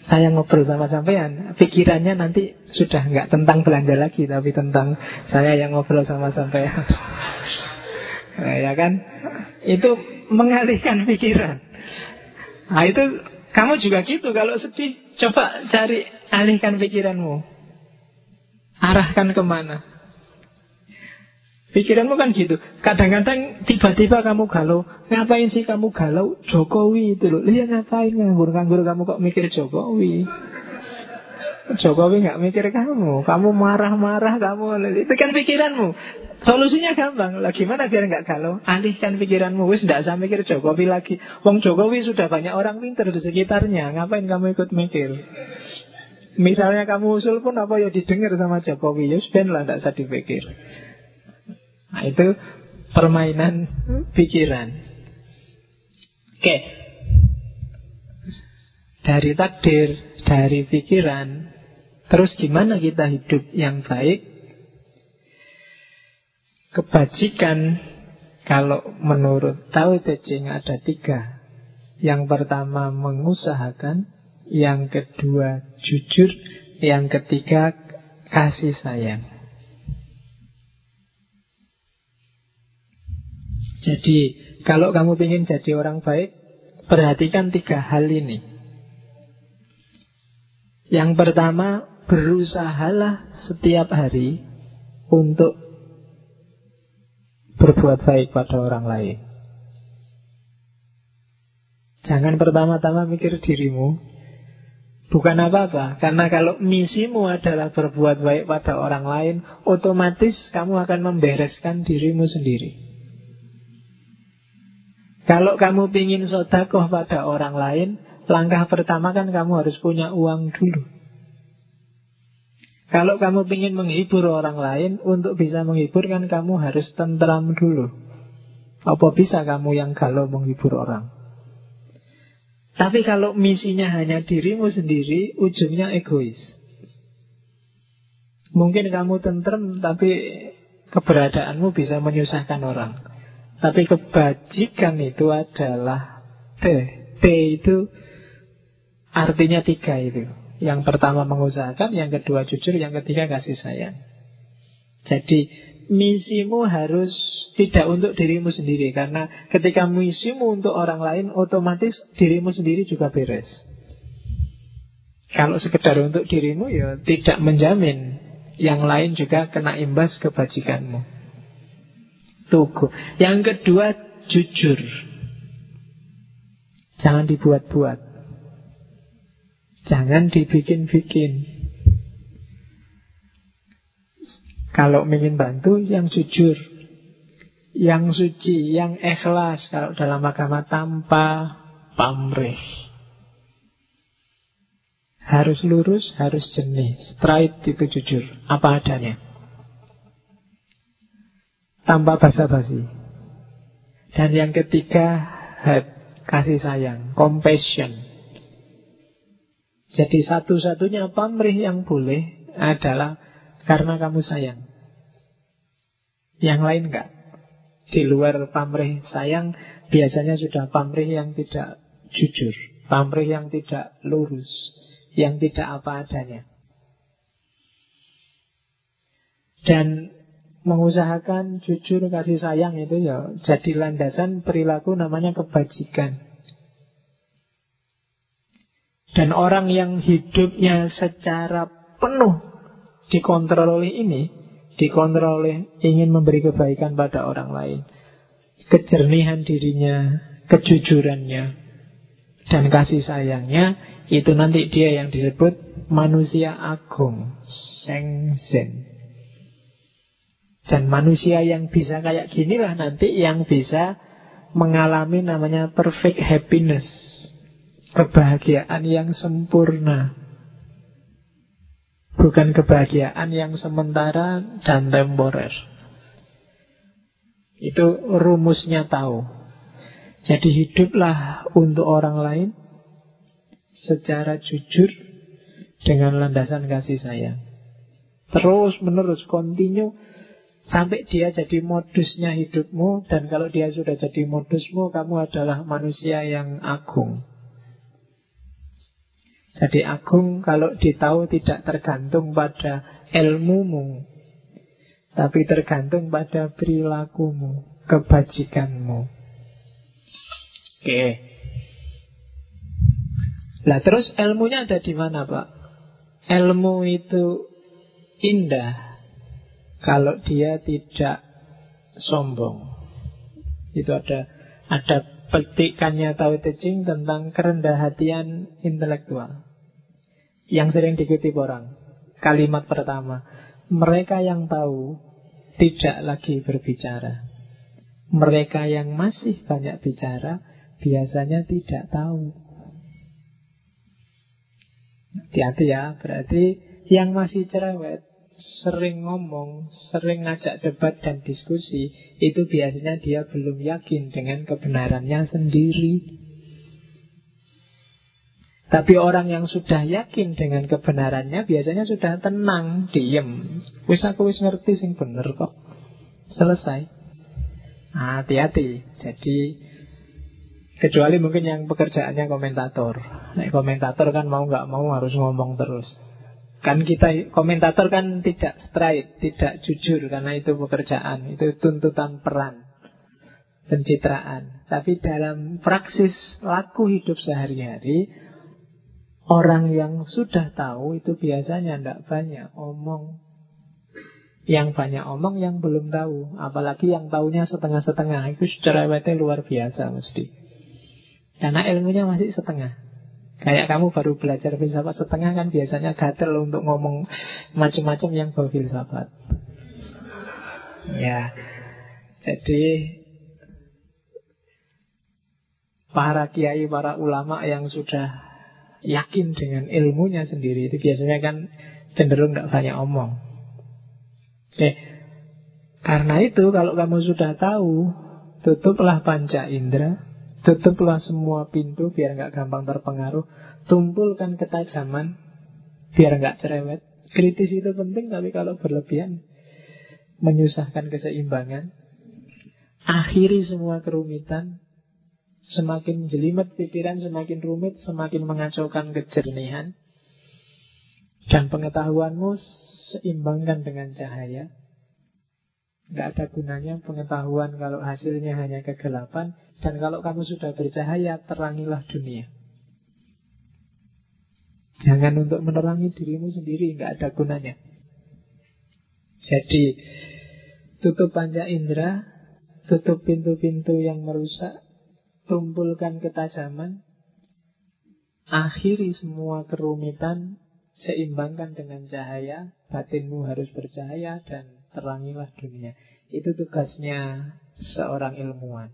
S1: saya ngobrol sama sampean, pikirannya nanti sudah nggak tentang belanja lagi, tapi tentang saya yang ngobrol sama sampean. nah, ya kan? Itu mengalihkan pikiran. Nah itu kamu juga gitu kalau sedih coba cari alihkan pikiranmu. Arahkan ke mana? Pikiranmu kan gitu. Kadang-kadang tiba-tiba kamu galau. Ngapain sih kamu galau? Jokowi itu loh. Lihat ngapain nganggur-nganggur kamu kok mikir Jokowi? Jokowi nggak mikir kamu. Kamu marah-marah kamu. Itu kan pikiranmu. Solusinya gampang. Lah gimana biar nggak galau? Alihkan pikiranmu. Wis nggak usah mikir Jokowi lagi. Wong Jokowi sudah banyak orang pinter di sekitarnya. Ngapain kamu ikut mikir? Misalnya kamu usul pun apa ya didengar sama Jokowi. Ya ben lah nggak usah dipikir. Nah itu permainan pikiran. Oke. Dari takdir, dari pikiran Terus gimana kita hidup yang baik? Kebajikan kalau menurut Tao Te Ching ada tiga. Yang pertama mengusahakan, yang kedua jujur, yang ketiga kasih sayang. Jadi kalau kamu ingin jadi orang baik, perhatikan tiga hal ini. Yang pertama, berusahalah setiap hari untuk berbuat baik pada orang lain. Jangan pertama-tama mikir dirimu. Bukan apa-apa, karena kalau misimu adalah berbuat baik pada orang lain, otomatis kamu akan membereskan dirimu sendiri. Kalau kamu ingin sodakoh pada orang lain, langkah pertama kan kamu harus punya uang dulu. Kalau kamu ingin menghibur orang lain, untuk bisa menghibur kan kamu harus tentram dulu. Apa bisa kamu yang galau menghibur orang? Tapi kalau misinya hanya dirimu sendiri, ujungnya egois. Mungkin kamu tentrem, tapi keberadaanmu bisa menyusahkan orang. Tapi kebajikan itu adalah T. T itu artinya tiga itu. Yang pertama mengusahakan, yang kedua jujur, yang ketiga kasih sayang. Jadi misimu harus tidak untuk dirimu sendiri. Karena ketika misimu untuk orang lain Otomatis dirimu sendiri juga beres. Kalau sekedar untuk dirimu ya tidak menjamin Yang lain juga kena imbas kebajikanmu. Tugu Yang kedua jujur. Jangan dibuat-buat Jangan dibikin-bikin. Kalau ingin bantu, yang jujur, yang suci, yang ikhlas. Kalau dalam agama tanpa pamrih. Harus lurus, harus jenis. Straight itu jujur. Apa adanya. Tanpa basa-basi. Dan yang ketiga, head, kasih sayang, compassion. Jadi satu-satunya pamrih yang boleh adalah karena kamu sayang. Yang lain enggak. Di luar pamrih sayang biasanya sudah pamrih yang tidak jujur, pamrih yang tidak lurus, yang tidak apa adanya. Dan mengusahakan jujur kasih sayang itu ya jadi landasan perilaku namanya kebajikan. Dan orang yang hidupnya secara penuh dikontrol oleh ini, dikontrol oleh ingin memberi kebaikan pada orang lain. Kejernihan dirinya, kejujurannya, dan kasih sayangnya, itu nanti dia yang disebut manusia agung, Sengzen. Dan manusia yang bisa kayak ginilah nanti yang bisa mengalami namanya perfect happiness kebahagiaan yang sempurna. Bukan kebahagiaan yang sementara dan temporer. Itu rumusnya tahu. Jadi hiduplah untuk orang lain secara jujur dengan landasan kasih sayang. Terus menerus continue sampai dia jadi modusnya hidupmu dan kalau dia sudah jadi modusmu kamu adalah manusia yang agung. Jadi agung kalau ditahu tidak tergantung pada ilmumu Tapi tergantung pada perilakumu Kebajikanmu. Oke. Nah terus ilmunya ada di mana Pak? Ilmu itu indah Kalau dia tidak sombong. Itu ada ada petikannya Tao Te tentang kerendah hatian intelektual yang sering dikutip orang. Kalimat pertama, mereka yang tahu tidak lagi berbicara. Mereka yang masih banyak bicara biasanya tidak tahu. Hati-hati ya, berarti yang masih cerewet, sering ngomong, sering ngajak debat dan diskusi, itu biasanya dia belum yakin dengan kebenarannya sendiri. Tapi orang yang sudah yakin dengan kebenarannya biasanya sudah tenang, diem. Wis aku wis ngerti sing bener kok. Selesai. Hati-hati. Jadi kecuali mungkin yang pekerjaannya komentator. Nah, komentator kan mau nggak mau harus ngomong terus. Kan kita komentator kan tidak straight, tidak jujur karena itu pekerjaan, itu tuntutan peran, pencitraan. Tapi dalam praksis laku hidup sehari-hari, orang yang sudah tahu itu biasanya tidak banyak omong. Yang banyak omong yang belum tahu, apalagi yang tahunya setengah-setengah, itu cerewetnya luar biasa mesti. Karena ilmunya masih setengah. Kayak kamu baru belajar filsafat setengah kan biasanya gatel untuk ngomong macam-macam yang bau filsafat. Ya, jadi para kiai, para ulama yang sudah yakin dengan ilmunya sendiri itu biasanya kan cenderung tidak banyak omong. Oke, karena itu kalau kamu sudah tahu, tutuplah panca indera, Tutuplah semua pintu biar nggak gampang terpengaruh. Tumpulkan ketajaman biar nggak cerewet. Kritis itu penting tapi kalau berlebihan menyusahkan keseimbangan. Akhiri semua kerumitan. Semakin jelimet pikiran, semakin rumit, semakin mengacaukan kejernihan. Dan pengetahuanmu seimbangkan dengan cahaya. Nggak ada gunanya pengetahuan kalau hasilnya hanya kegelapan. Dan kalau kamu sudah bercahaya, terangilah dunia. Jangan untuk menerangi dirimu sendiri, nggak ada gunanya. Jadi, tutup panca indera, tutup pintu-pintu yang merusak, tumpulkan ketajaman, akhiri semua kerumitan, seimbangkan dengan cahaya, batinmu harus bercahaya, dan terangilah dunia. Itu tugasnya seorang ilmuwan.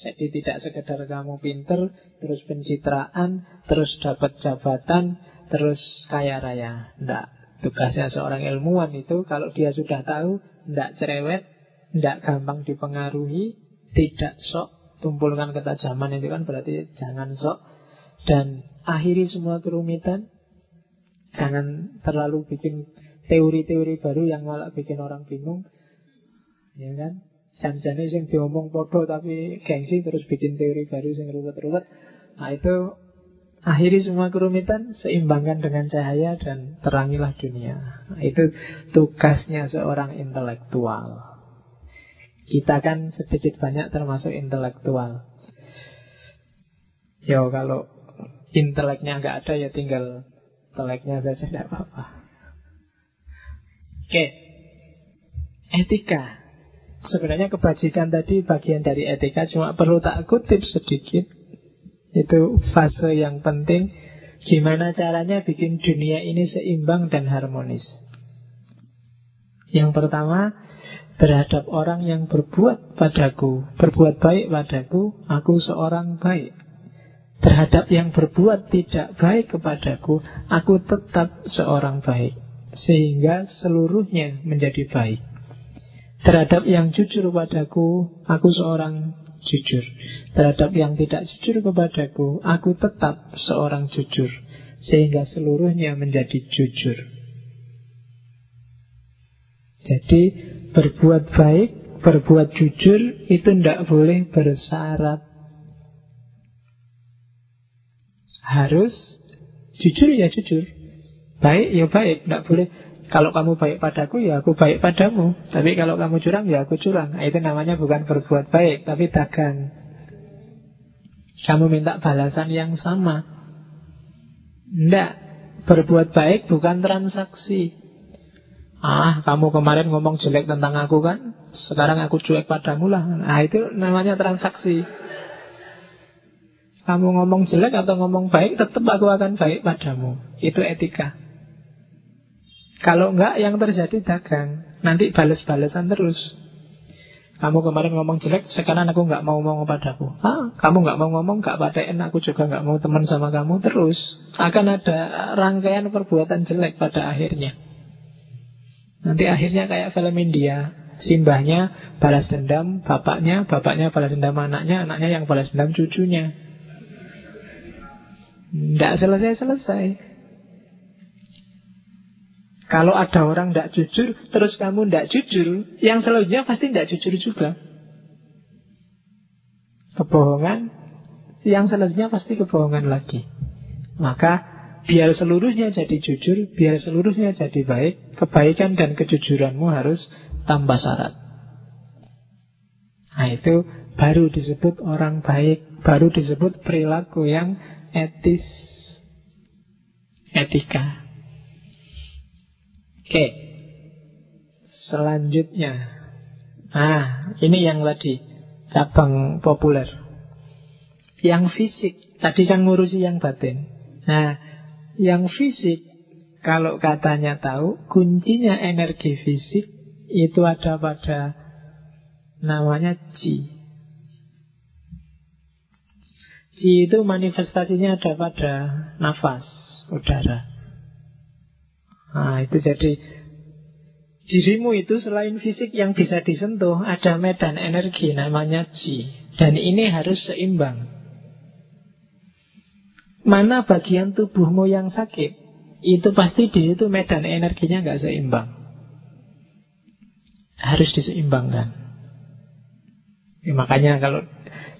S1: Jadi tidak sekedar kamu pinter, terus pencitraan, terus dapat jabatan, terus kaya raya. Tidak. Tugasnya seorang ilmuwan itu kalau dia sudah tahu, tidak cerewet, tidak gampang dipengaruhi, tidak sok, tumpulkan ketajaman itu kan berarti jangan sok. Dan akhiri semua kerumitan, jangan terlalu bikin teori-teori baru yang malah bikin orang bingung. Ya kan? Jan-jane sing diomong podo tapi gengsi terus bikin teori baru yang ruwet-ruwet. Nah itu akhiri semua kerumitan, seimbangkan dengan cahaya dan terangilah dunia. Nah, itu tugasnya seorang intelektual. Kita kan sedikit banyak termasuk intelektual. Ya kalau inteleknya nggak ada ya tinggal inteleknya saja tidak apa-apa. Oke. Etika. Sebenarnya kebajikan tadi bagian dari etika cuma perlu tak kutip sedikit. Itu fase yang penting. Gimana caranya bikin dunia ini seimbang dan harmonis. Yang pertama, terhadap orang yang berbuat padaku, berbuat baik padaku, aku seorang baik. Terhadap yang berbuat tidak baik kepadaku, aku tetap seorang baik sehingga seluruhnya menjadi baik. Terhadap yang jujur padaku, aku seorang jujur. Terhadap yang tidak jujur kepadaku, aku tetap seorang jujur. Sehingga seluruhnya menjadi jujur. Jadi berbuat baik, berbuat jujur itu tidak boleh bersyarat. Harus jujur ya jujur. Baik ya baik, tidak boleh. Kalau kamu baik padaku ya aku baik padamu. Tapi kalau kamu curang ya aku curang. Nah, Itu namanya bukan berbuat baik Tapi dagang. Kamu minta balasan yang sama. Tidak Berbuat baik bukan transaksi Ah kamu kemarin ngomong jelek tentang aku kan? Sekarang aku cuek padamu lah. Nah itu namanya transaksi. Kamu ngomong jelek atau ngomong baik Tetap aku akan baik padamu. Itu etika. Kalau enggak yang terjadi dagang. Nanti balas-balasan terus. Kamu kemarin ngomong jelek Sekarang aku enggak mau ngomong padaku. Ah, Kamu enggak mau ngomong enggak paten Aku juga enggak mau teman sama kamu Terus. Akan ada rangkaian perbuatan jelek pada akhirnya Nanti akhirnya kayak film India Simbahnya balas dendam bapaknya Bapaknya balas dendam anaknya Anaknya yang balas dendam cucunya Tidak selesai-selesai. Kalau ada orang tidak jujur, terus kamu tidak jujur, yang selanjutnya pasti tidak jujur juga. Kebohongan, yang selanjutnya pasti kebohongan lagi. Maka biar seluruhnya jadi jujur, biar seluruhnya jadi baik, kebaikan dan kejujuranmu harus tanpa syarat. Nah itu baru disebut orang baik, baru disebut perilaku yang etis, etika. Oke, selanjutnya, nah ini yang tadi cabang populer, yang fisik. Tadi kan ngurusi yang batin. Nah, yang fisik kalau katanya tahu kuncinya energi fisik itu ada pada namanya Ji. Ji itu manifestasinya ada pada nafas, udara. Nah, itu jadi dirimu itu selain fisik yang bisa disentuh, ada medan energi namanya Ji. Dan ini harus seimbang. Mana bagian tubuhmu yang sakit, itu pasti di situ medan energinya nggak seimbang. Harus diseimbangkan. Ya, makanya kalau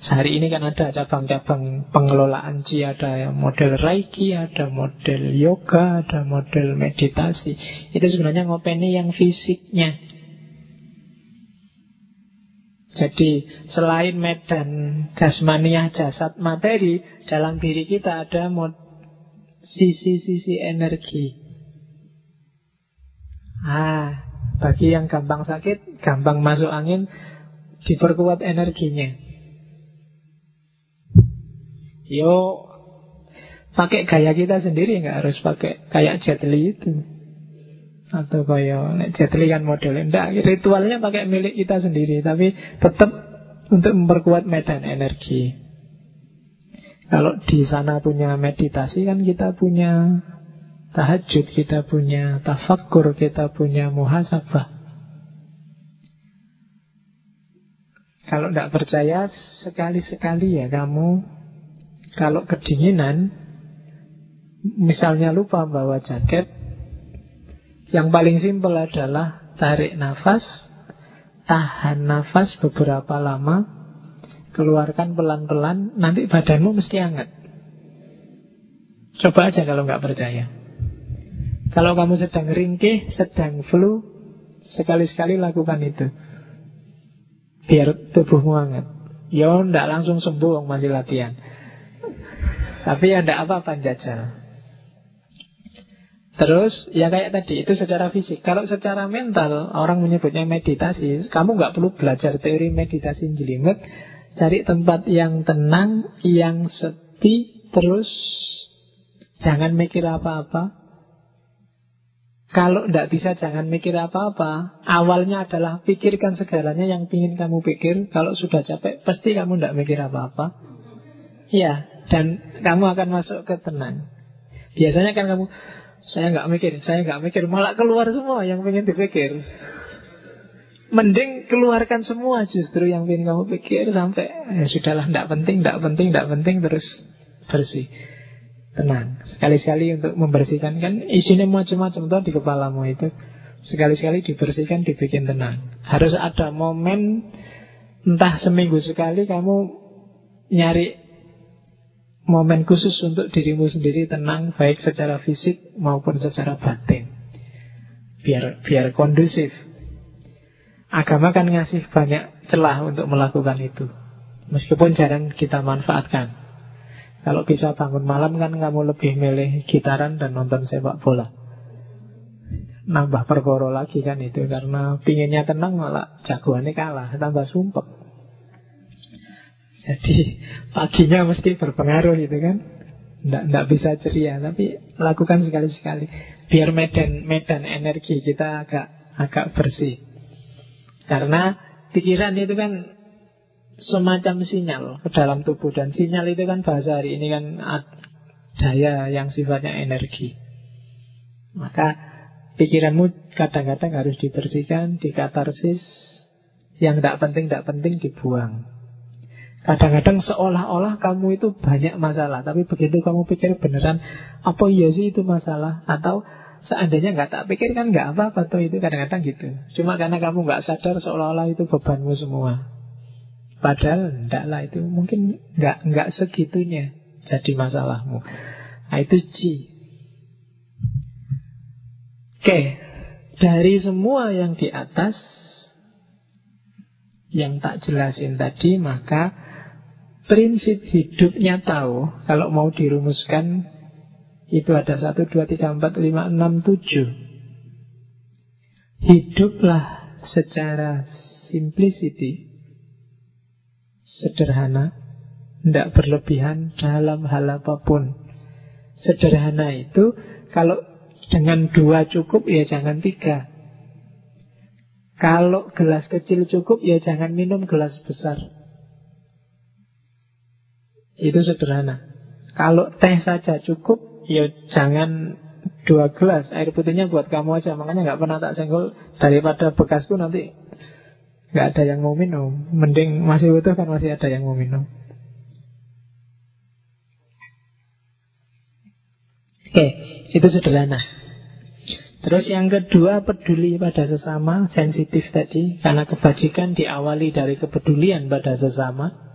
S1: Sehari ini kan ada cabang-cabang pengelolaan Ji Ada model Reiki, ada model yoga, ada model meditasi Itu sebenarnya ngopeni yang fisiknya jadi selain medan jasmaniah jasad materi Dalam diri kita ada sisi-sisi energi. Ah, bagi yang gampang sakit, gampang masuk angin Diperkuat energinya. Yo pakai gaya kita sendiri nggak harus pakai kayak Jet Li itu atau kayak Jet Li kan modelnya enggak ritualnya pakai milik kita sendiri tapi tetap untuk memperkuat medan energi. Kalau di sana punya meditasi kan kita punya tahajud kita punya tafakur kita punya muhasabah. Kalau tidak percaya sekali-sekali ya kamu. Kalau kedinginan, misalnya lupa bawa jaket, yang paling simpel adalah tarik nafas, tahan nafas beberapa lama, keluarkan pelan-pelan, nanti badanmu mesti hangat. Coba aja kalau nggak percaya. Kalau kamu sedang ringkih, sedang flu, sekali-sekali lakukan itu. Biar tubuhmu hangat. Ya, ndak langsung sembuh, masih latihan. Tapi ya tidak apa-apa jajal. Terus ya kayak tadi itu secara fisik. Kalau secara mental orang menyebutnya meditasi, kamu nggak perlu belajar teori meditasi jelimet. Cari tempat yang tenang, yang sepi, terus jangan mikir apa-apa. Kalau tidak bisa jangan mikir apa-apa. Awalnya adalah pikirkan segalanya yang ingin kamu pikir. Kalau sudah capek, pasti kamu tidak mikir apa-apa. Iya, dan kamu akan masuk ke tenang. Biasanya kan kamu saya nggak mikir, saya nggak mikir, malah keluar semua yang ingin dipikir. Mending keluarkan semua justru yang ingin kamu pikir sampai ya sudahlah, tidak penting, tidak penting, tidak penting terus bersih. Tenang. Sekali-sekali untuk membersihkan kan isinya macam-macam tuh di kepalamu itu. Sekali-sekali dibersihkan, dibikin tenang. Harus ada momen entah seminggu sekali kamu nyari momen khusus untuk dirimu sendiri tenang baik secara fisik maupun secara batin. Biar biar kondusif. Agama kan ngasih banyak celah untuk melakukan itu. Meskipun jarang kita manfaatkan. Kalau bisa bangun malam kan kamu lebih milih gitaran dan nonton sepak bola. Nambah perkoro lagi kan itu Karena pinginnya tenang malah jagoannya kalah Tambah sumpek jadi paginya mesti berpengaruh itu kan. Nggak, nggak bisa ceria, tapi lakukan sekali-sekali. Biar medan medan energi kita agak agak bersih. Karena pikiran itu kan semacam sinyal ke dalam tubuh dan sinyal itu kan bahasa hari ini kan daya yang sifatnya energi. Maka pikiranmu kadang-kadang harus dibersihkan, dikatarsis, yang tidak penting tidak penting dibuang. Kadang-kadang seolah-olah kamu itu banyak masalah Tapi begitu kamu pikir beneran Apa iya sih itu masalah Atau seandainya nggak tak pikir kan nggak apa-apa tuh itu kadang-kadang gitu Cuma karena kamu nggak sadar seolah-olah itu bebanmu semua Padahal enggak lah itu mungkin nggak nggak segitunya jadi masalahmu. Nah, itu G. Oke, dari semua yang di atas yang tak jelasin tadi, maka prinsip hidupnya tahu kalau mau dirumuskan itu ada satu dua tiga empat lima enam tujuh. Hiduplah secara simplicity sederhana, tidak berlebihan dalam hal apa pun. Sederhana itu kalau dengan dua cukup ya jangan tiga. Kalau gelas kecil cukup ya jangan minum gelas besar. Itu sederhana. Kalau teh saja cukup ya jangan dua gelas air putihnya buat kamu aja makanya nggak pernah tak senggol daripada bekasku nanti nggak ada yang mau minum. Mending masih butuh kan masih ada yang mau minum. Oke, itu sederhana. Terus yang kedua peduli pada sesama, sensitif tadi karena kebajikan diawali dari kepedulian pada sesama.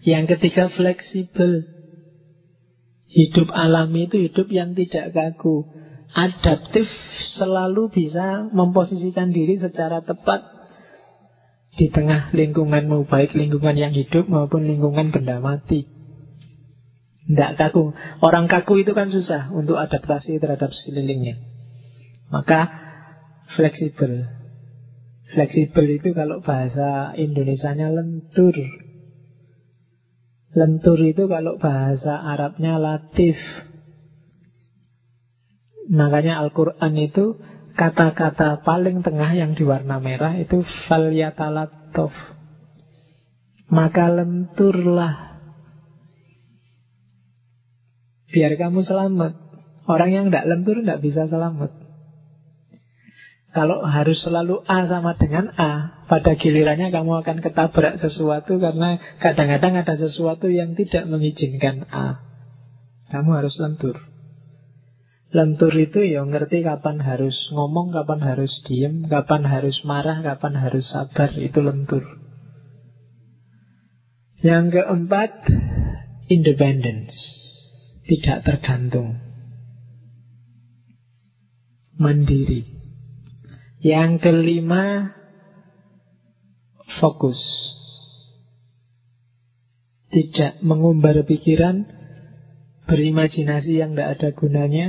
S1: Yang ketiga fleksibel. Hidup alami itu hidup yang tidak kaku. Adaptif selalu bisa memposisikan diri secara tepat di tengah lingkunganmu Baik lingkungan yang hidup maupun lingkungan benda mati. Tidak kaku. Orang kaku itu kan susah Untuk adaptasi terhadap sekelilingnya. Maka fleksibel. Fleksibel itu kalau bahasa Indonesianya lentur Lentur itu kalau bahasa Arabnya latif Makanya Al-Quran itu kata-kata paling tengah yang di warna merah itu falyatalatov. Maka lenturlah. Biar kamu selamat. Orang yang tidak lentur tidak bisa selamat. Kalau harus selalu A sama dengan A, pada gilirannya kamu akan ketabrak sesuatu karena kadang-kadang ada sesuatu yang tidak mengizinkan A. Kamu harus lentur. Lentur itu ya ngerti kapan harus ngomong, kapan harus diem, kapan harus marah, kapan harus sabar. Itu lentur. Yang keempat, independence. Tidak tergantung. Mandiri. Yang kelima, fokus. Tidak mengumbar pikiran, berimajinasi yang tidak ada gunanya,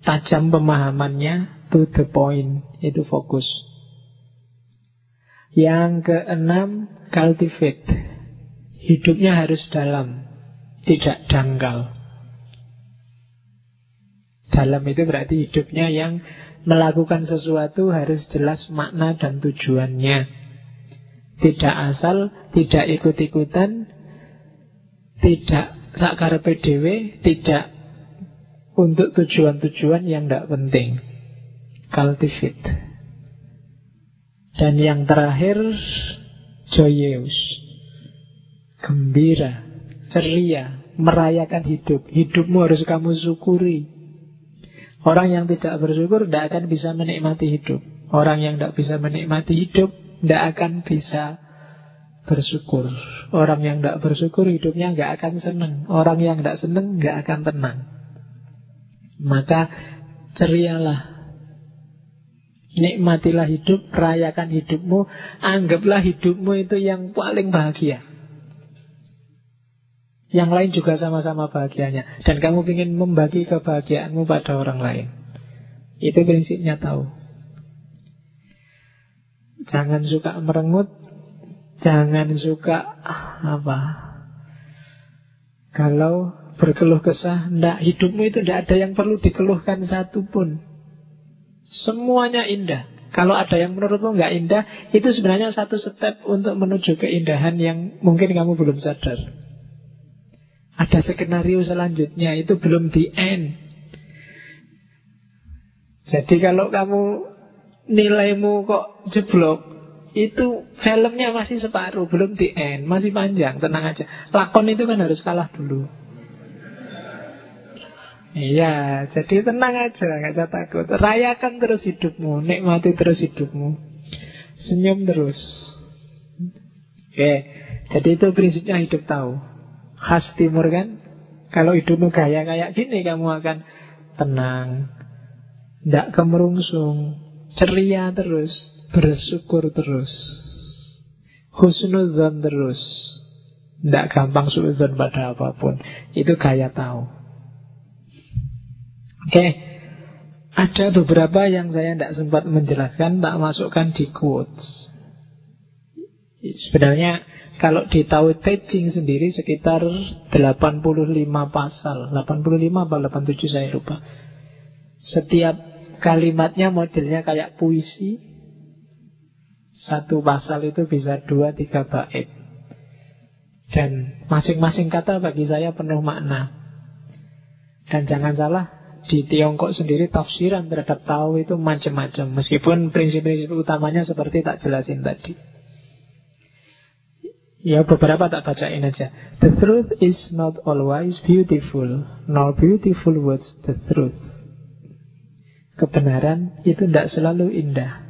S1: tajam pemahamannya, to the point, itu fokus. Yang keenam, cultivate. Hidupnya harus dalam, tidak dangkal. Dalam itu berarti hidupnya yang melakukan sesuatu harus jelas makna dan tujuannya. Tidak asal, tidak ikut-ikutan, tidak sakar PDW, tidak untuk tujuan-tujuan yang tidak penting. Cultivate. Dan yang terakhir, joyous. Gembira, ceria, merayakan hidup. Hidupmu harus kamu syukuri. Orang yang tidak bersyukur tidak akan bisa menikmati hidup. Orang yang tidak bisa menikmati hidup tidak akan bisa bersyukur. Orang yang tidak bersyukur hidupnya nggak akan senang. Orang yang tidak senang nggak akan tenang. Maka cerialah Nikmatilah hidup, rayakan hidupmu Anggaplah hidupmu itu yang paling bahagia Yang lain juga sama-sama bahagianya Dan kamu ingin membagi kebahagiaanmu pada orang lain Itu prinsipnya tahu Jangan suka merengut Jangan suka apa Kalau berkeluh kesah. Tidak, hidupmu itu tidak ada yang perlu dikeluhkan satu pun. Semuanya indah. Kalau ada yang menurutmu nggak indah, itu sebenarnya satu step untuk menuju keindahan yang mungkin kamu belum sadar. Ada skenario selanjutnya, itu belum di end. Jadi kalau kamu nilaimu kok jeblok, Itu filmnya masih separuh, belum di end, masih panjang, tenang aja. Lakon itu kan harus kalah dulu. Iya, jadi tenang aja, nggak usah takut. Rayakan terus hidupmu, nikmati terus hidupmu, senyum terus. Oke, jadi itu prinsipnya hidup tahu. Khas timur kan, kalau hidupmu gaya kayak gini, kamu akan tenang, tidak kemerungsung, ceria terus, bersyukur terus, husnuzon terus, tidak gampang suudzon pada apa pun. Itu gaya tahu. Oke, ada beberapa yang saya tidak sempat menjelaskan, tak masukkan di quotes. Sebenarnya kalau di Tao Te Ching sendiri sekitar 85 pasal. 85 atau 87 saya lupa. Setiap kalimatnya modelnya kayak puisi. Satu pasal itu bisa dua tiga bait. Dan masing-masing kata bagi saya penuh makna. Dan jangan salah di Tiongkok sendiri tafsiran terhadap tahu itu macam-macam. Meskipun prinsip-prinsip utamanya seperti tak jelasin tadi Ya beberapa tak bacain aja. The truth is not always beautiful Nor beautiful words the truth. Kebenaran itu tidak selalu indah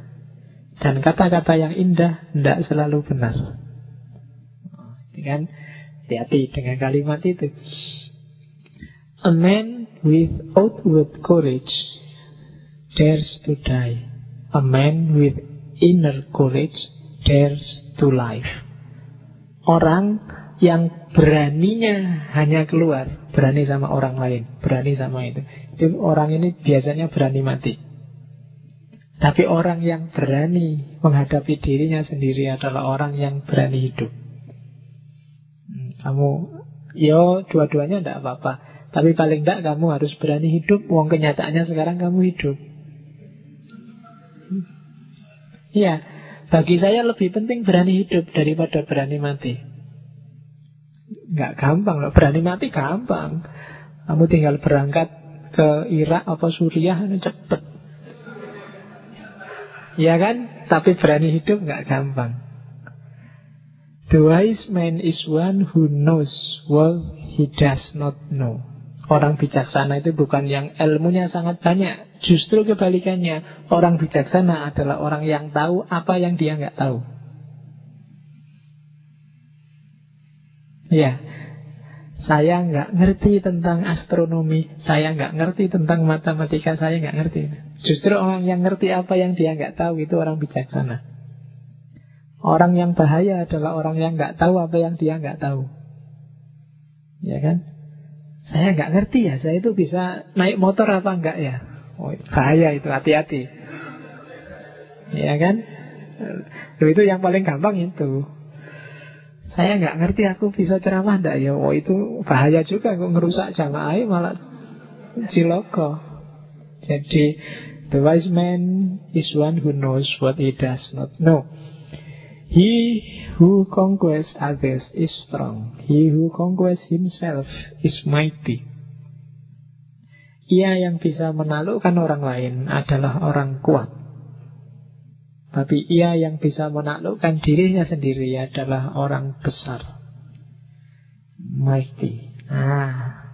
S1: Dan kata-kata yang indah tidak selalu benar. Kan? Hati-hati dengan kalimat itu. A man with outward courage dares to die. A man with inner courage dares to live orang yang beraninya hanya keluar, berani sama orang lain, berani sama itu. Itu orang ini biasanya berani mati. Tapi orang yang berani menghadapi dirinya sendiri adalah orang yang berani hidup. Hmm, kamu, yo dua-duanya tidak apa-apa. Tapi paling tidak kamu harus berani hidup. Uang kenyataannya sekarang kamu hidup. Hmm. Iya, bagi saya lebih penting berani hidup daripada berani mati. Nggak gampang loh, berani mati gampang. Kamu tinggal berangkat ke Irak apa Suriah, cepet. Ya kan? Tapi berani hidup nggak gampang. The wise man is one who knows what he does not know. Orang bijaksana itu bukan yang ilmunya sangat banyak, Justru kebalikannya, orang bijaksana adalah orang yang tahu apa yang dia nggak tahu. Ya, saya nggak ngerti tentang astronomi, saya nggak ngerti tentang matematika, saya nggak ngerti. Justru orang yang ngerti apa yang dia nggak tahu itu orang bijaksana. Orang yang bahaya adalah orang yang nggak tahu apa yang dia nggak tahu. Ya kan? Saya nggak ngerti ya, saya itu bisa naik motor apa enggak ya? Oh, bahaya itu, hati-hati. Ya kan? Loh, itu yang paling gampang itu. Saya nggak ngerti aku bisa ceramah ndak ya. Oh itu bahaya juga kok ngerusak jamaah malah ciloko. Jadi the wise man is one who knows what he does not know. He who conquers others is strong. He who conquers himself is mighty. Ia yang bisa menaklukkan orang lain adalah orang kuat. Tapi ia yang bisa menaklukkan dirinya sendiri adalah orang besar. Mighty. Nah,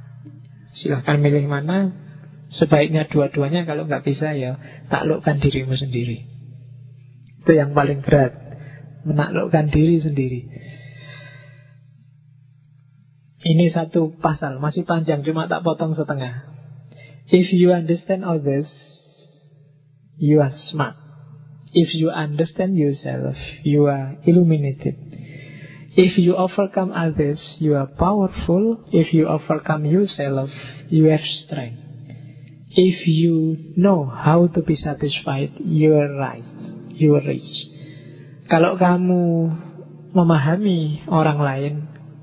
S1: silahkan milih mana. Sebaiknya dua-duanya kalau nggak bisa ya taklukkan dirimu sendiri. Itu yang paling berat. Menaklukkan diri sendiri. Ini satu pasal, masih panjang, cuma tak potong setengah. If you understand others, you are smart. If you understand yourself, you are illuminated. If you overcome others, you are powerful. If you overcome yourself, you have strength. If you know how to be satisfied, you are right. You are rich. Kalau kamu memahami orang lain,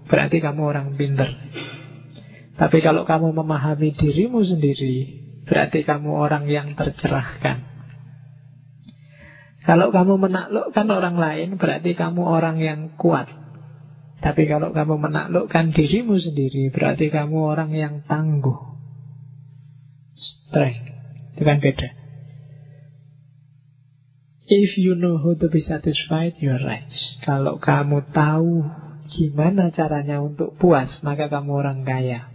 S1: berarti kamu orang pintar. Tapi kalau kamu memahami dirimu sendiri, berarti kamu orang yang tercerahkan. Kalau kamu menaklukkan orang lain, berarti kamu orang yang kuat. Tapi kalau kamu menaklukkan dirimu sendiri, berarti kamu orang yang tangguh. Strength. Itu kan beda. If you know how to be satisfied, you are rich. Kalau kamu tahu gimana caranya untuk puas, maka kamu orang kaya.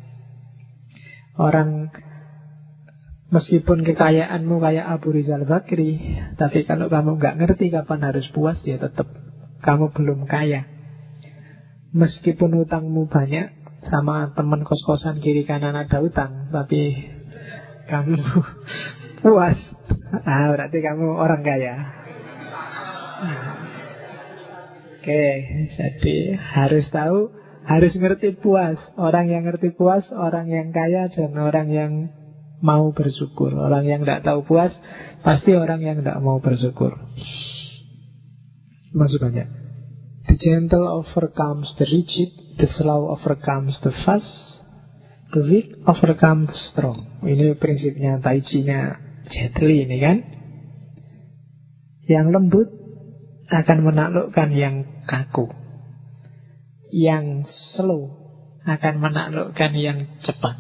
S1: Orang meskipun kekayaanmu kayak Abu Rizal Bakri, tapi kalau kamu nggak ngerti kapan harus puas, ya tetap kamu belum kaya. Meskipun utangmu banyak, sama teman kos-kosan kiri kanan ada utang, tapi kamu puas, ah berarti kamu orang kaya. Oke, jadi harus tahu, harus ngerti puas. Orang yang ngerti puas, orang yang kaya dan orang yang mau bersyukur. Orang yang tidak tahu puas, pasti orang yang tidak mau bersyukur. Masuk banyak. The gentle overcomes the rigid, the slow overcomes the fast, the weak overcomes the strong. Ini prinsipnya Tai Chi-nya Jet Li ini kan. Yang lembut akan menaklukkan yang kaku. Yang slow akan menaklukkan yang cepat.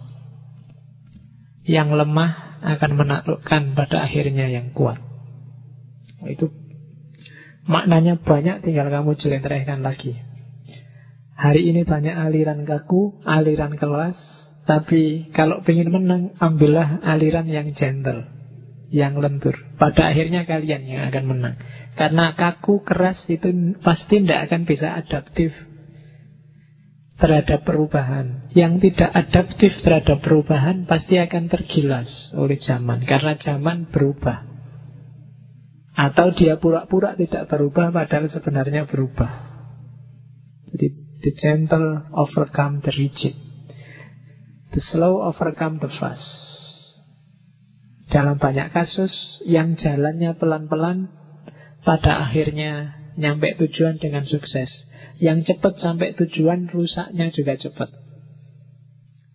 S1: Yang lemah akan menaklukkan pada akhirnya yang kuat. Itu maknanya banyak tinggal kamu jelentrehkan lagi. Hari ini banyak aliran kaku, aliran kelas, tapi kalau ingin menang, ambillah aliran yang gentle yang lentur. Pada akhirnya kalian yang akan menang. Karena kaku, keras itu pasti tidak akan bisa adaptif terhadap perubahan. Yang tidak adaptif terhadap perubahan pasti akan tergilas oleh zaman. Karena zaman berubah. Atau dia pura-pura tidak berubah padahal sebenarnya berubah. Jadi the gentle overcome the rigid. The slow overcome the fast. Dalam banyak kasus yang jalannya pelan-pelan pada akhirnya nyampe tujuan dengan sukses. Yang cepat sampai tujuan rusaknya juga cepat.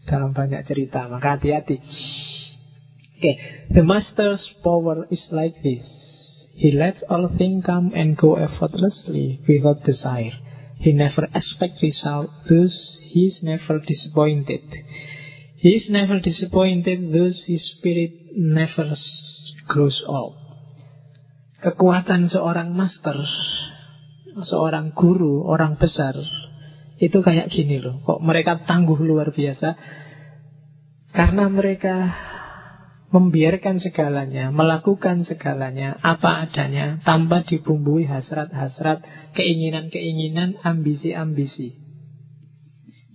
S1: Dalam banyak cerita, maka hati-hati. Oke, okay. the master's power is like this. He lets all things come and go effortlessly without desire. He never expects result, thus he is never disappointed. He is never disappointed, thus his spirit never grows old. Kekuatan seorang master, seorang guru, orang besar, itu kayak gini loh. Kok mereka tangguh luar biasa? Karena mereka membiarkan segalanya, melakukan segalanya, apa adanya, tanpa dibumbui hasrat-hasrat, keinginan-keinginan, ambisi-ambisi.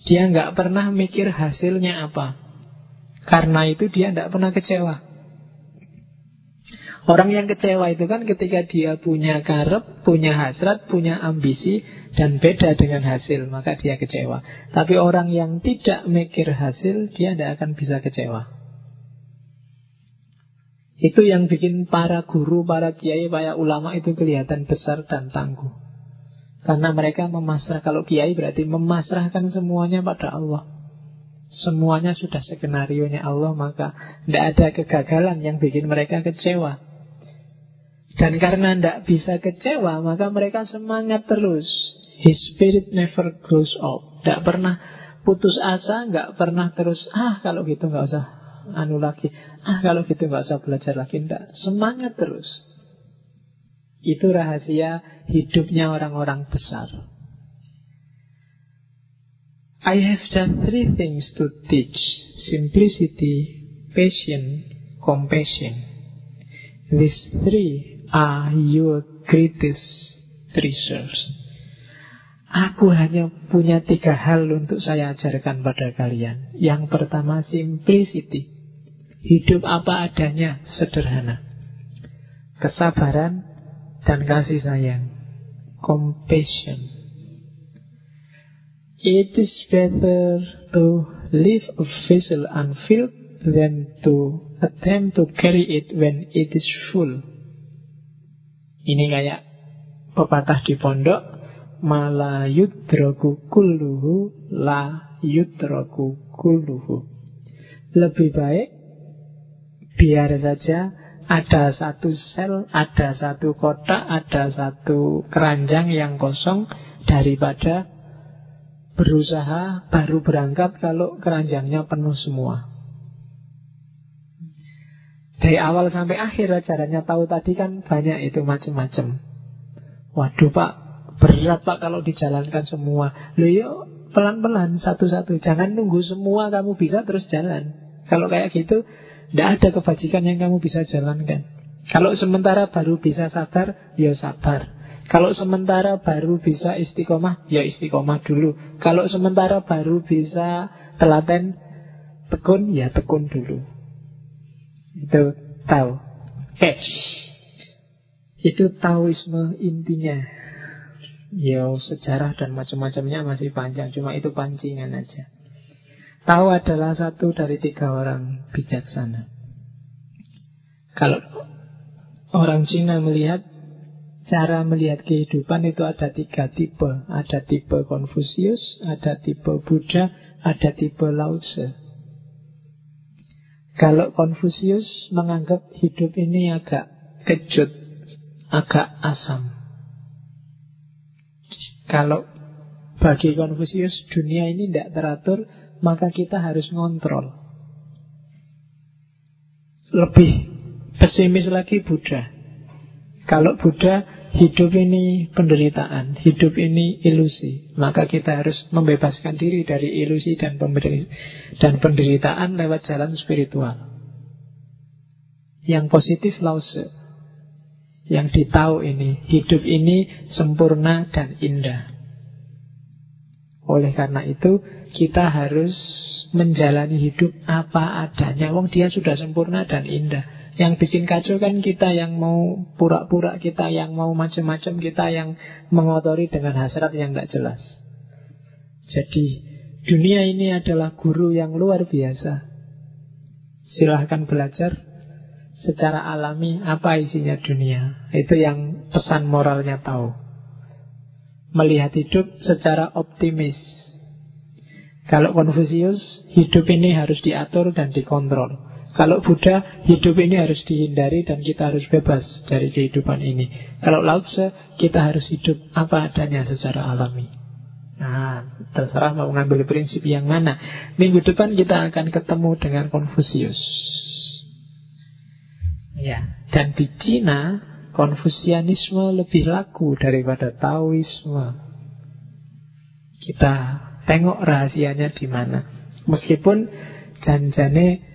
S1: Dia nggak pernah mikir hasilnya apa. Karena itu dia nggak pernah kecewa. Orang yang kecewa itu kan ketika dia punya karep, punya hasrat, punya ambisi, dan beda dengan hasil, maka dia kecewa. Tapi orang yang tidak mikir hasil, dia tidak akan bisa kecewa. Itu yang bikin para guru, para kiai, para ulama itu kelihatan besar dan tangguh. Karena mereka memasrah Kalau kiai berarti memasrahkan semuanya pada Allah Semuanya sudah skenario nya Allah Maka tidak ada kegagalan yang bikin mereka kecewa Dan karena tidak bisa kecewa Maka mereka semangat terus His spirit never grows old Tidak pernah putus asa Nggak pernah terus Ah kalau gitu nggak usah anu lagi Ah kalau gitu nggak usah belajar lagi Tidak, semangat terus itu rahasia hidupnya orang-orang besar. I have just three things to teach. Simplicity, patience, compassion. These three are your greatest treasures. Aku hanya punya tiga hal untuk saya ajarkan pada kalian. Yang pertama, simplicity. Hidup apa adanya, sederhana. Kesabaran, dan kasih sayang. Compassion. It is better to leave a vessel unfilled than to attempt to carry it when it is full. Ini kayak pepatah di pondok mala yudroku kulluhu la yudroku kulluhu. Lebih baik biar saja ada satu sel, ada satu kotak, ada satu keranjang yang kosong daripada berusaha baru berangkat kalau keranjangnya penuh semua. Dari awal sampai akhir ajarannya tahu tadi kan banyak itu macam-macam. Waduh pak, berat pak kalau dijalankan semua. Loh yuk pelan-pelan satu-satu. Jangan nunggu semua kamu bisa terus jalan. Kalau kayak gitu, tidak ada kebajikan yang kamu bisa jalankan. Kalau sementara baru bisa sabar, ya sabar. Kalau sementara baru bisa istiqomah, ya istiqomah dulu. Kalau sementara baru bisa telaten, tekun, ya tekun dulu. Itu tahu. Eh, itu taoisme intinya. Ya sejarah dan macam-macamnya masih panjang, cuma itu pancingan aja. Tahu adalah satu dari tiga orang bijaksana. Kalau orang Cina melihat cara melihat kehidupan itu ada tiga tipe. Ada tipe Konfusius, ada tipe Buddha, ada tipe Lao Tse. Kalau Konfusius menganggap hidup ini agak kejut, agak asam. Kalau bagi Konfusius dunia ini tidak teratur, maka kita harus ngontrol. Lebih pesimis lagi Buddha. Kalau Buddha hidup ini penderitaan, hidup ini ilusi, maka kita harus membebaskan diri dari ilusi dan dan penderitaan lewat jalan spiritual. Yang positif lause. Yang ditahu ini, hidup ini sempurna dan indah. Oleh karena itu, kita harus menjalani hidup apa adanya. Wong dia sudah sempurna dan indah. Yang bikin kacau kan kita yang mau pura-pura, kita yang mau macam-macam, kita yang mengotori dengan hasrat yang tidak jelas. Jadi dunia ini adalah guru yang luar biasa. Silahkan belajar secara alami apa isinya dunia. Itu yang pesan moralnya tahu. Melihat hidup secara optimis. Kalau Konfusius, hidup ini harus diatur dan dikontrol. Kalau Buddha, hidup ini harus dihindari dan kita harus bebas dari kehidupan ini. Kalau Lao Tse, kita harus hidup apa adanya secara alami. Nah, terserah mau mengambil prinsip yang mana. Minggu depan kita akan ketemu dengan Konfusius. Ya, dan di Cina Konfusianisme lebih laku daripada Taoisme. Kita tengok rahasianya di mana. Meskipun janjane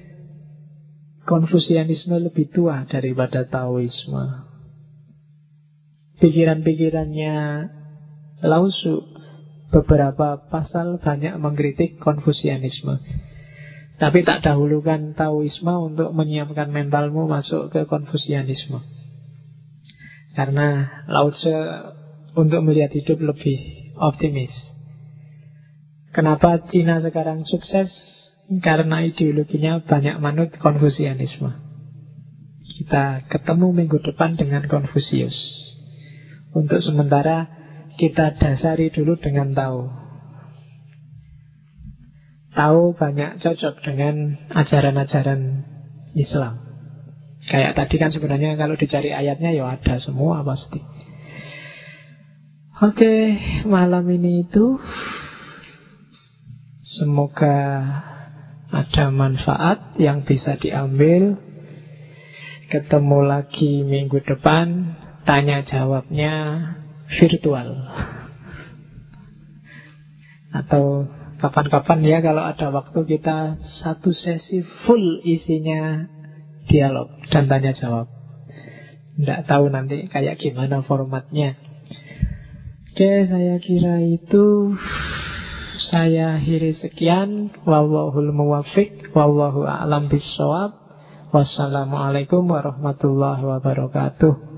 S1: Konfusianisme lebih tua daripada Taoisme. Pikiran-pikirannya Lausu beberapa pasal banyak mengkritik Konfusianisme. Tapi tak dahulukan Taoisme untuk menyiapkan mentalmu masuk ke Konfusianisme. Karena Lao Tse untuk melihat hidup lebih optimis. Kenapa Cina sekarang sukses? Karena ideologinya banyak manut Konfusianisme. Kita ketemu minggu depan dengan Konfusius. Untuk sementara kita dasari dulu dengan tahu. Tahu banyak cocok dengan ajaran-ajaran Islam. Kayak tadi kan sebenarnya kalau dicari ayatnya ya ada semua pasti. Oke, malam ini itu semoga ada manfaat yang bisa diambil. Ketemu lagi minggu depan, tanya jawabnya virtual. Atau kapan-kapan ya kalau ada waktu kita satu sesi full isinya dialog dan tanya jawab. Tidak tahu nanti kayak gimana formatnya. Oke, saya kira itu saya akhiri sekian. Wallahul muwafiq. Wallahu a'lam bisawab. Wassalamualaikum warahmatullahi wabarakatuh.